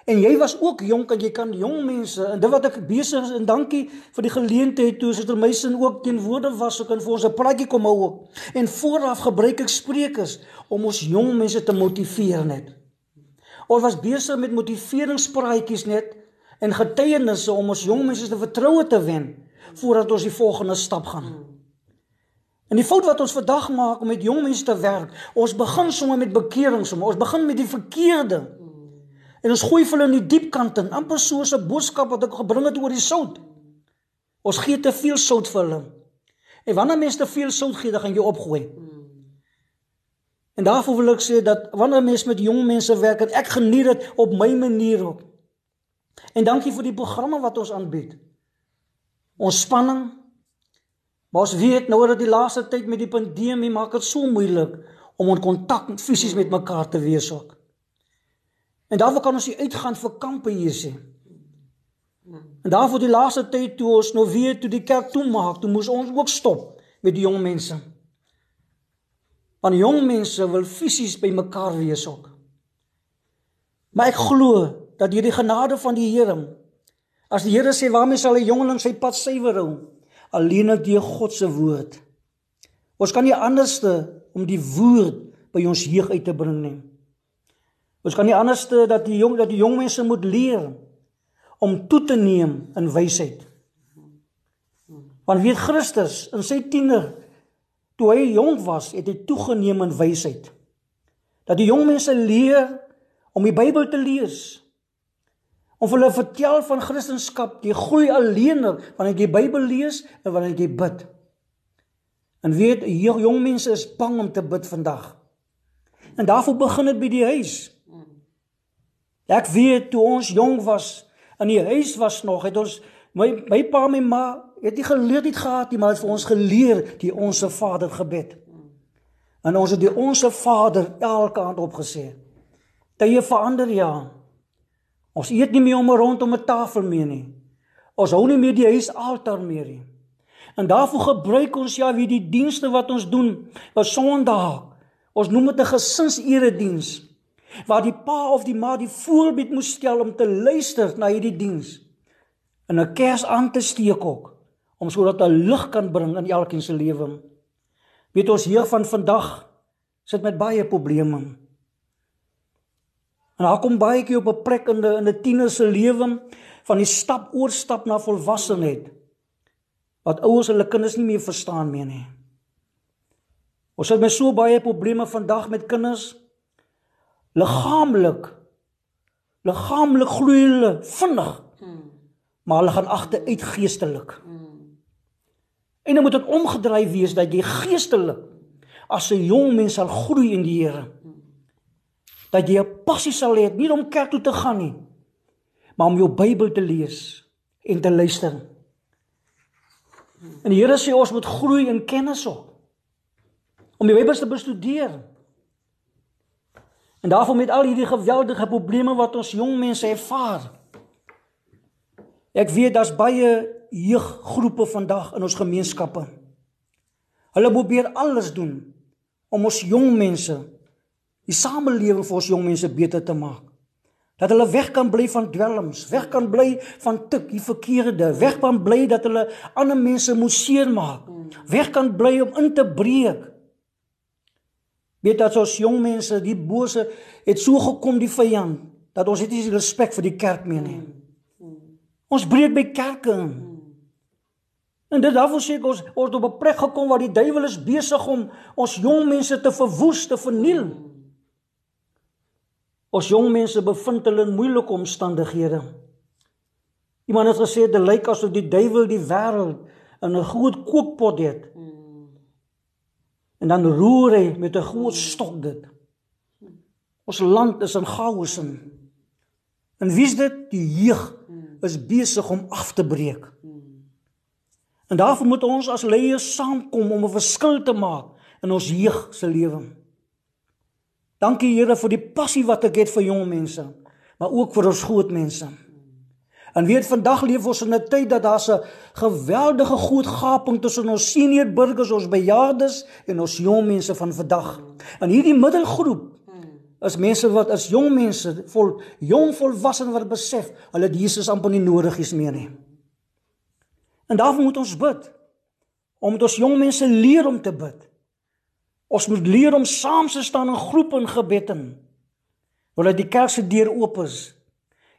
En jy was ook jonk en jy kan jong mense en dit wat ek besig is en dankie vir die geleentheid toe Suster Meisen ook teenwoordig was ook en vir ons 'n praatjie kom hou ook. En vooraf gebruik ek sprekers om ons jong mense te motiveer net. Ons was besig met motiveringspraatjies net en getuienisse om ons jong mense te vertroue te wen voordat ons die volgende stap gaan. En die fout wat ons vandag maak om met jong mense te werk, ons begin sommer met bekering sommer. Ons begin met die verkeerde. En ons gooi hulle in die diep kant in, amper soos 'n boodskap wat ek gebring het oor die sout. Ons gee te veel sout vir hulle. En wanneer mense te veel sout gee, dan gaan jy opgooi. En daarvoor wil ek sê dat wanneer mense met jong mense werk, ek geniet dit op my manier op. En dankie vir die programme wat ons aanbied. Ontspanning. Maar ons weet nou dat die laaste tyd met die pandemie maak dit so moeilik om in kontak fisies met mekaar te wees ook. En daarvoor kan ons nie uitgaan vir kampe hier sê. En daarvoor die laaste tyd toe ons nou weer toe die kerk toe maak, toe moes ons ook stop met die jong mense. Want jong mense wil fisies by mekaar wees ook. Maar ek glo dat deur die genade van die Here as die Here sê waarmee sal 'n jongeling sy pad suiwer hou? Alleen deur God se woord. Ons kan nie anderste om die woord by ons jeug uit te bring nie. Ons kan nie anderste dat die jong dat die jong mense moet leer om toe te neem in wysheid. Want weet Christus in sy tiener toe hy jonk was het hy toegeneem in wysheid. Dat die jong mense leer om die Bybel te lees Of hulle vertel van Christendom, jy groei alleen wanneer jy Bybel lees en wanneer jy bid. En weet, jong mense is bang om te bid vandag. En daarvoor begin dit by die huis. Ek weet toe ons jong was, in die huis was nog, het ons my my pa en my ma het nie geleer dit gehad nie, maar het vir ons geleer die onsse Vader gebed. En ons het die onsse Vader elke aand opgesê. Tye verander ja. Ons eet nie meer om rondom 'n tafel mee nie. Ons hou nie meer die huisaltaar meer nie. En daarvoor gebruik ons ja wie die dienste wat ons doen, wat Sondag. Ons noem dit 'n gesinserediens waar die pa of die ma die voorbeeld moet stel om te luister na hierdie diens. En 'n kers aan te steek ook om sodat 'n lig kan bring in elkeen se lewe. Weet ons hier van vandag sit met baie probleme. En daar kom baie keer op 'n plek in 'n in 'n tiener se lewe van die stap oorstap na volwassenheid wat ouers hulle kinders nie meer verstaan meer nie. Ons het met so baie probleme vandag met kinders liggaamlik liggaamlik groei hulle vinnig. Maar hulle gaan agteruit geestelik. En dan moet dit omgedraai wees dat jy geestelik as 'n jong mens sal groei in die Here dat jy 'n passie sal hê nie om kerk toe te gaan nie, maar om jou Bybel te lees en te luister. En die Here sê ons moet groei in kennis op. Om die Bybel te bestudeer. En daarom met al hierdie geweldige probleme wat ons jong mense ervaar. Ek weet daar's baie jeuggroepe vandag in ons gemeenskappe. Hulle probeer alles doen om ons jong mense die samelewing vir ons jong mense beter te maak. Dat hulle weg kan bly van dwelms, weg kan bly van tik, die verkeerde, weg kan bly dat hulle ander mense moet seermaak, weg kan bly om in te breek. Weet dat ons jong mense, die bose het so gekom die vyand dat ons het nie respek vir die kerk meer nie. Ons breek by kerke in. En dit daarvoor sê ek ons ons op 'n plek gekom waar die duiwel is besig om ons jong mense te verwoes, te verniel. Ons jong mense bevind hulle in moeilike omstandighede. Iemand het gesê dit lyk asof die duiwel die wêreld in 'n groot kookpot het. En dan roer hy met 'n groot stok dit. Ons land is in chaos in. En wie's dit? Die jeug is besig om af te breek. En daarvoor moet ons as leiers saamkom om 'n verskil te maak in ons jeug se lewens. Dankie Here vir die passie wat ek het vir jong mense, maar ook vir ons groot mense. En weet vandag leef ons in 'n tyd dat daar 'n geweldige groot gaping tussen ons senior burgers, ons bejaardes en ons jong mense van vandag. En hierdie middelgroep is mense wat as jong mense vol jong volwasse wat besef hulle het Jesus amper nie nodig is meer nie. En daarom moet ons bid om ons jong mense leer om te bid. Ons moet leer om saam te staan in groepe in gebed en wanneer die kerk se deur oop is,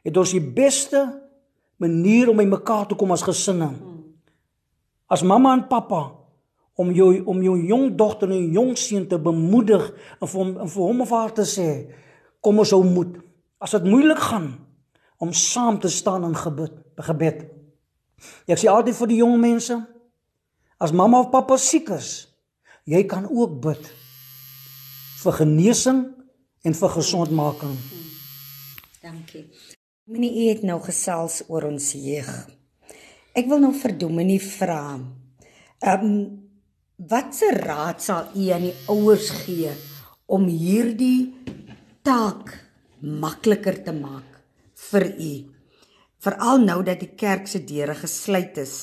het ons die beste manier om by mekaar te kom as gesinne. As mamma en pappa om jou om jou jong dogter en jong seun te bemoedig en vir hom en vir hom of haar te sê kom ons hou moed as dit moeilik gaan om saam te staan in gebed gebed ek sê altyd vir die jong mense as mamma of pappa siek is jy kan ook bid vir genesing en vir gesondmaking. Dankie. Minie u het nou gesels oor ons jeug. Ek wil nou vir Dominie vra Ehm um, watse raad sal u aan die ouers gee om hierdie taak makliker te maak vir u? Veral nou dat die kerk se deure gesluit is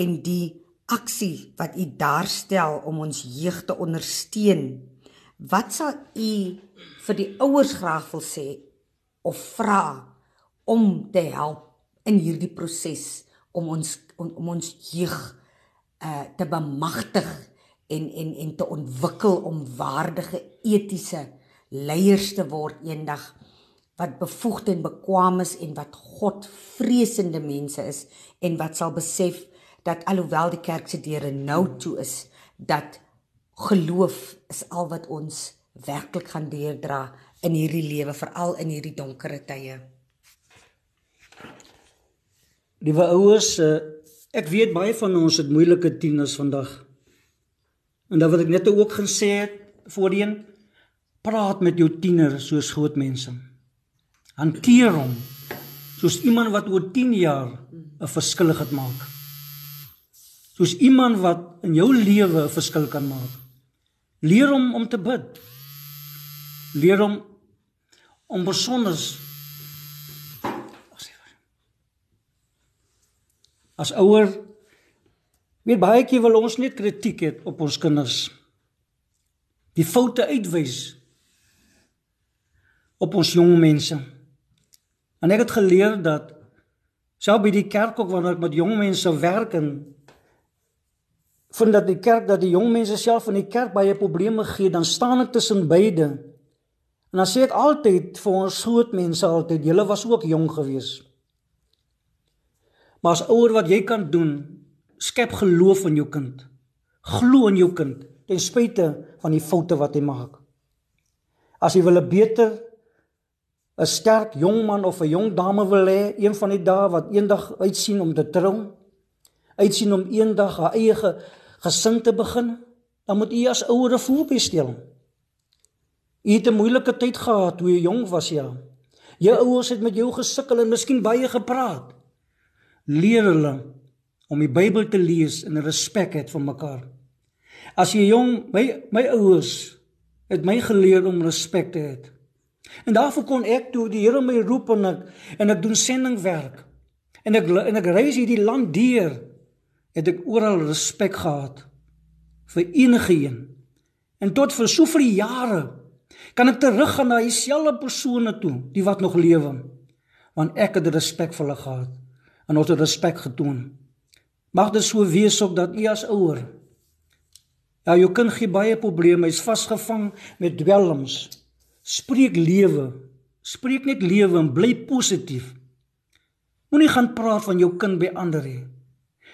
en die aksie wat u daarstel om ons jeug te ondersteun. Wat sal u vir die ouers graag wil sê of vra om te help in hierdie proses om ons om, om ons jeug uh te bemagtig en en en te ontwikkel om waardige etiese leiers te word eendag wat bevoegd en bekwame is en wat God vreesende mense is en wat sal besef dat alhoewel die kerk se deure nou toe is dat geloof is al wat ons werklik gaan deurdra in hierdie lewe veral in hierdie donker tye. Liewe ouers, uh Ek weet baie van ons het moeilike tieners vandag. En dan wat ek net ook gesê het voorheen, praat met jou tiener soos groot mense. Hanteer hom soos iemand wat oor 10 jaar 'n verskil gaan maak. Soos iemand wat in jou lewe 'n verskil kan maak. Leer hom om te bid. Leer hom om besonder As ouer weet baie keer wil ons net kritiek hê op ons kinders. Die foute uitwys op ons jong mense. En ek het geleer dat selfs by die kerk ook wanneer ek met jong mense werk en vind dat die kerk dat die jong mense self in die kerk baie probleme gee, dan staan ek tussen beide. En dan sê ek altyd vir ons groot mense altyd, julle was ook jong geweest. Maar as ouer wat jy kan doen, skep geloof in jou kind. Glo in jou kind ten spyte van die foute wat hy maak. As jy wil 'n beter 'n sterk jong man of 'n jong dame wil hê, een van die dae wat eendag uitsien om te trou, uitsien om eendag haar eie gesin te begin, dan moet u as ouer 'n voorbeeld stel. U het 'n moeilike tyd gehad toe jy jong was, ja. Jou ouers het met jou gesukkel en miskien baie gepraat leer hulle om die Bybel te lees en respek het vir mekaar. As jy jong, my my ouers het my geleer om respek te hê. En daarvoor kon ek toe die Here my roep en ek en ek doen sendingwerk. En ek en ek reis hierdie land deur het ek oral respek gehad vir enige een. En tot vir soveel jare kan ek teruggaan na dieselfde persone toe, die wat nog lewe. Want ek het respek vir hulle gehad en ons het respek getoon. Mag dit so wees op dat u as ouer Ja, jou kind gee baie probleme, hy's vasgevang met dwelms. Spreek lewe. Spreek net lewe en bly positief. Moenie gaan praat van jou kind by ander nie.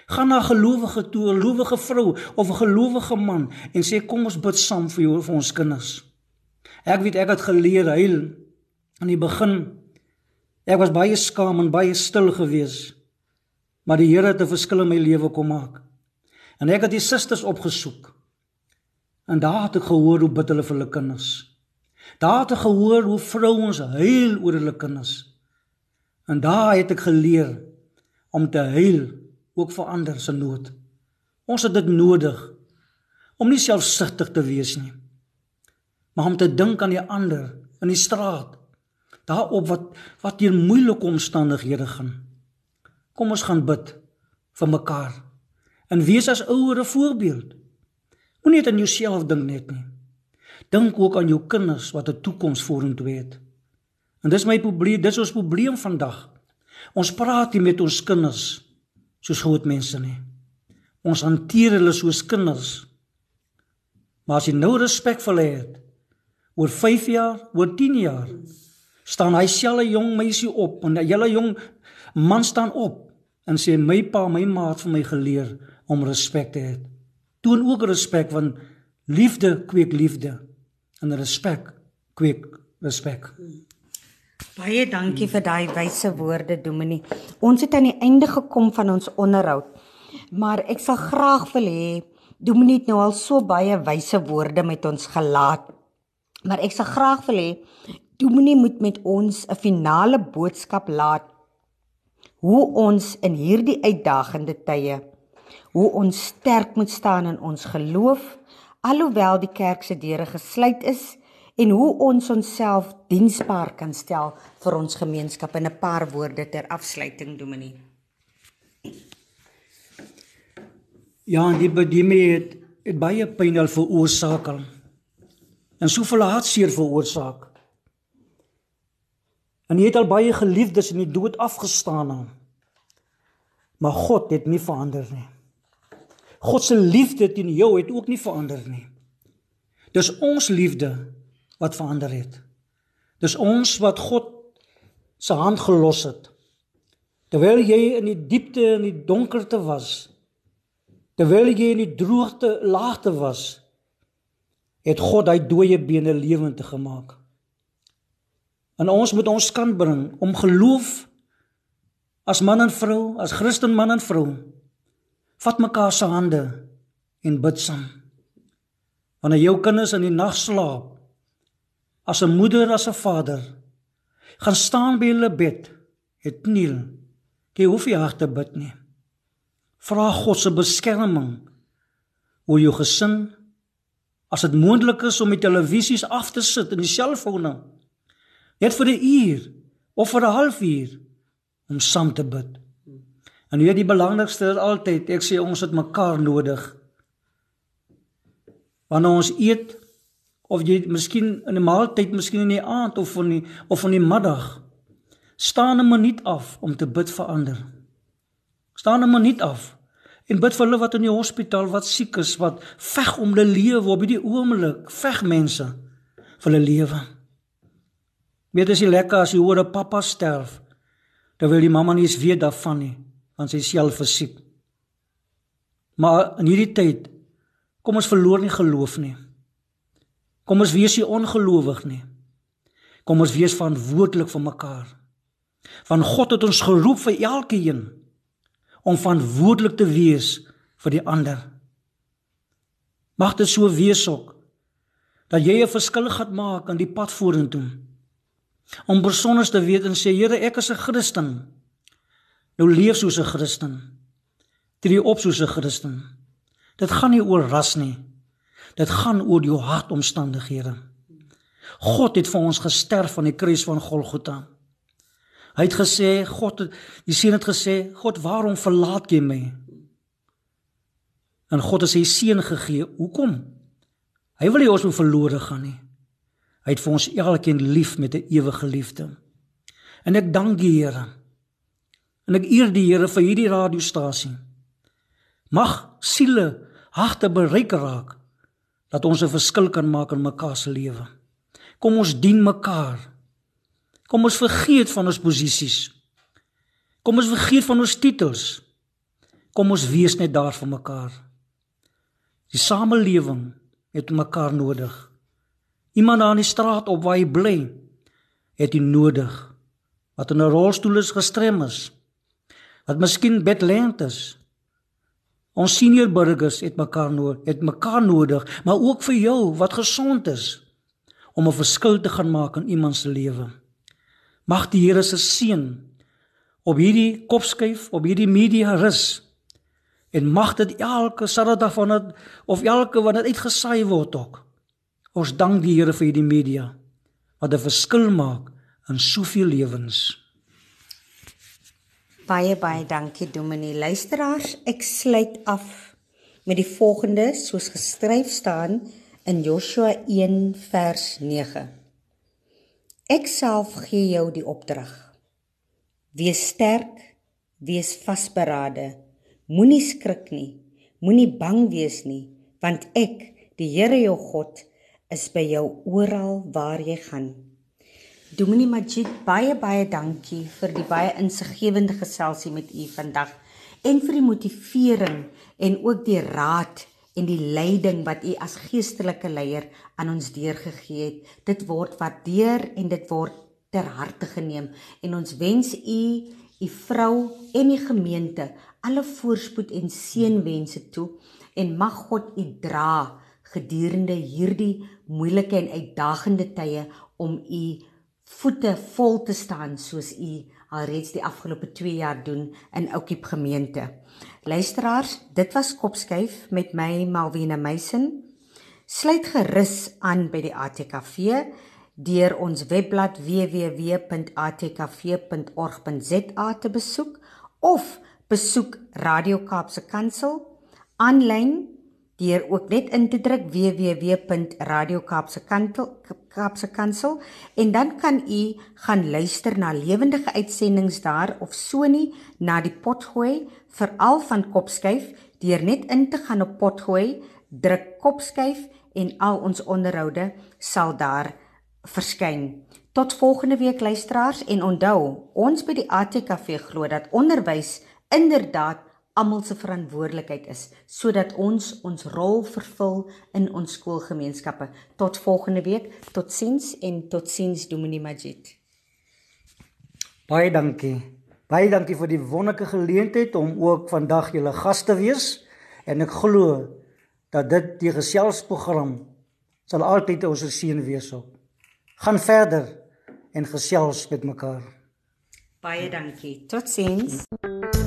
Gaan na 'n gelowige toe, 'n gelowige vrou of 'n gelowige man en sê kom ons bid saam vir jou vir ons kinders. Ek weet ek het geleer huil aan die begin. Ek was baie skaam en baie stil geweest maar die Here het 'n verskil in my lewe kom maak. En ek het die susters opgesoek. En daar het ek gehoor hoe bid hulle vir hulle kinders. Daar het ek gehoor hoe vrouens huil oor hulle kinders. En daar het ek geleer om te huil ook vir ander se nood. Ons het dit nodig om nie selfsugtig te wees nie. Maar om te dink aan die ander in die straat. Daarop wat wat hier moeilike omstandighede gaan. Kom ons gaan bid vir mekaar. En wees as ouer 'n voorbeeld. Moenie net aan jouself dink net nie. Dink ook aan jou kinders wat 'n toekoms vorentoe het. En dis my probleem, dis ons probleem vandag. Ons praat nie met ons kinders soos groot mense nie. Ons hanteer hulle soos kinders. Maar as jy nou respek vir hulle het, oor 5 jaar, oor 10 jaar, staan hy selfe jong meisie op en 'n hele jong man staan op en sê my pa, my ma het vir my geleer om respek te hê. toon ook respek want liefde kweek liefde en respek kweek respek. Baie dankie vir daai wyse woorde Dominee. Ons het aan die einde gekom van ons onderhoud. Maar ek sal graag wil hê Dominee het nou al so baie wyse woorde met ons gelaat. Maar ek sal graag wil hê Dominee moet met ons 'n finale boodskap laat hoe ons in hierdie uitdagende tye hoe ons sterk moet staan in ons geloof alhoewel die kerk se deure gesluit is en hoe ons onsself diensbaar kan stel vir ons gemeenskap in 'n paar woorde ter afsluiting Dominee. Ja, die bediening het, het baie pyn al veroorsaak. En soveel hartseer veroorsaak. En jy het al baie geliefdes in die dood afgestaan aan. Maar God het nie verander nie. God se liefde teen jou het ook nie verander nie. Dis ons liefde wat verander het. Dis ons wat God se hand gelos het. Terwyl jy in die diepte en die donkerte was, terwyl jy in die droogte laagte was, het God hy dooie bene lewend gemaak. En ons moet ons kan bring om geloof as man en vrou, as Christen man en vrou, vat mekaar se hande en bid saam. Wanneer jou kinders in die nag slaap, as 'n moeder as 'n vader gaan staan by hulle bed het kniel jy hoef nie hard te bid nie. Vra God se beskerming oor jou gesin. As dit moontlik is om die televisies af te sit en die selfone net vir 'n uur of vir 'n halfuur om saam te bid. En weet die belangrikste is altyd ek sê ons het mekaar nodig. Wanneer ons eet of jy miskien in 'n maaltyd, miskien in die aand of van die of van die middag staan 'n minuut af om te bid vir ander. Staan 'n minuut af en bid vir hulle wat in die hospitaal wat siek is, wat veg om hulle lewe op hierdie oomblik, veg mense vir hulle lewe. Weet as jy lekker as jy hoor 'n pappa sterf, dan wil die mamma nie eens weet daarvan nie, want sy self is siek. Maar in hierdie tyd kom ons verloor nie geloof nie. Kom ons wees nie ongelowig nie. Kom ons wees verantwoordelik vir mekaar. Van God het ons geroep vir elkeen om verantwoordelik te wees vir die ander. Mag dit so wees ook dat jy 'n verskil gaan maak aan die pad vorentoe. Om besonder te weet en sê Here, ek is 'n Christen. Nou leef soos 'n Christen. Tree op soos 'n Christen. Dit gaan nie oor ras nie. Dit gaan oor jou hartomstandighede. God het vir ons gesterf aan die kruis van Golgotha. Hy het gesê, God het die seun het gesê, God, waarom verlaat jy my? En God het sy seun gegee. Hoekom? Hy wil nie ons moet verlore gaan nie. Hy het vir ons elkeen lief met 'n ewige liefde. En ek dank die Here. En ek eer die Here vir hierdie radiostasie. Mag siele harte bereik raak dat ons 'n verskil kan maak in mekaar se lewe. Kom ons dien mekaar. Kom ons vergeet van ons posisies. Kom ons vergeet van ons titels. Kom ons wees net daar vir mekaar. Die samelewing het mekaar nodig. Iemand daar in die straat op waar hy bly, het hy nodig. Wat in 'n rolstoel is gestrem is. Wat miskien bedlend is. Ons senior burgers het mekaar nodig, het mekaar nodig, maar ook vir jou wat gesond is om 'n verskil te gaan maak in iemand se lewe. Mag die Here se seën op hierdie kopskuif, op hierdie media rus en mag dit elke Saterdag van dit of elke wanneer dit uitgesaai word ook. Ons dank die Here vir hierdie media wat 'n verskil maak in soveel lewens. Baie baie dankie Dominee. Luisteraars, ek sluit af met die volgende soos geskryf staan in Joshua 1 vers 9. Ek self gee jou die opdrag. Wees sterk, wees vasberade. Moenie skrik nie. Moenie bang wees nie, want ek, die Here jou God, is by jou oral waar jy gaan. Dominee Majid, baie baie dankie vir die baie insiggewende geselsie met u vandag en vir die motivering en ook die raad en die leiding wat u as geestelike leier aan ons deurgegee het. Dit word waardeer en dit word ter harte geneem en ons wens u, u vrou en die gemeente alle voorspoed en seënwense toe en mag God u dra gedurende hierdie moeilike en uitdagende tye om u voete vol te staan soos u alreeds die afgelope 2 jaar doen in Oukiep gemeente. Luisteraars, dit was Kopskyf met my Malvina Meisen. Sluit gerus aan by die ATKV deur ons webblad www.atkv.org.za te besoek of besoek Radio Kaapse Kansel aanlyn deur ook net in te druk www.radiokaapsekansel en dan kan u gaan luister na lewendige uitsendings daar of so nie na die potgooi veral van kopskyf deur net in te gaan op potgooi druk kopskyf en al ons onderhoude sal daar verskyn. Tot volgende week luisteraars en onthou ons by die ATKV glo dat onderwys inderdaad almal se verantwoordelikheid is sodat ons ons rol vervul in ons skoolgemeenskappe. Tot volgende week. Totsiens en totsiens Dominee Majid. Baie dankie. Baie dankie vir die wonderlike geleentheid om ook vandag julle gas te wees en ek glo dat dit die geselsprogram sal altyd ons seën wees op. Gaan verder en gesels met mekaar. Baie dankie. Totsiens. Mm.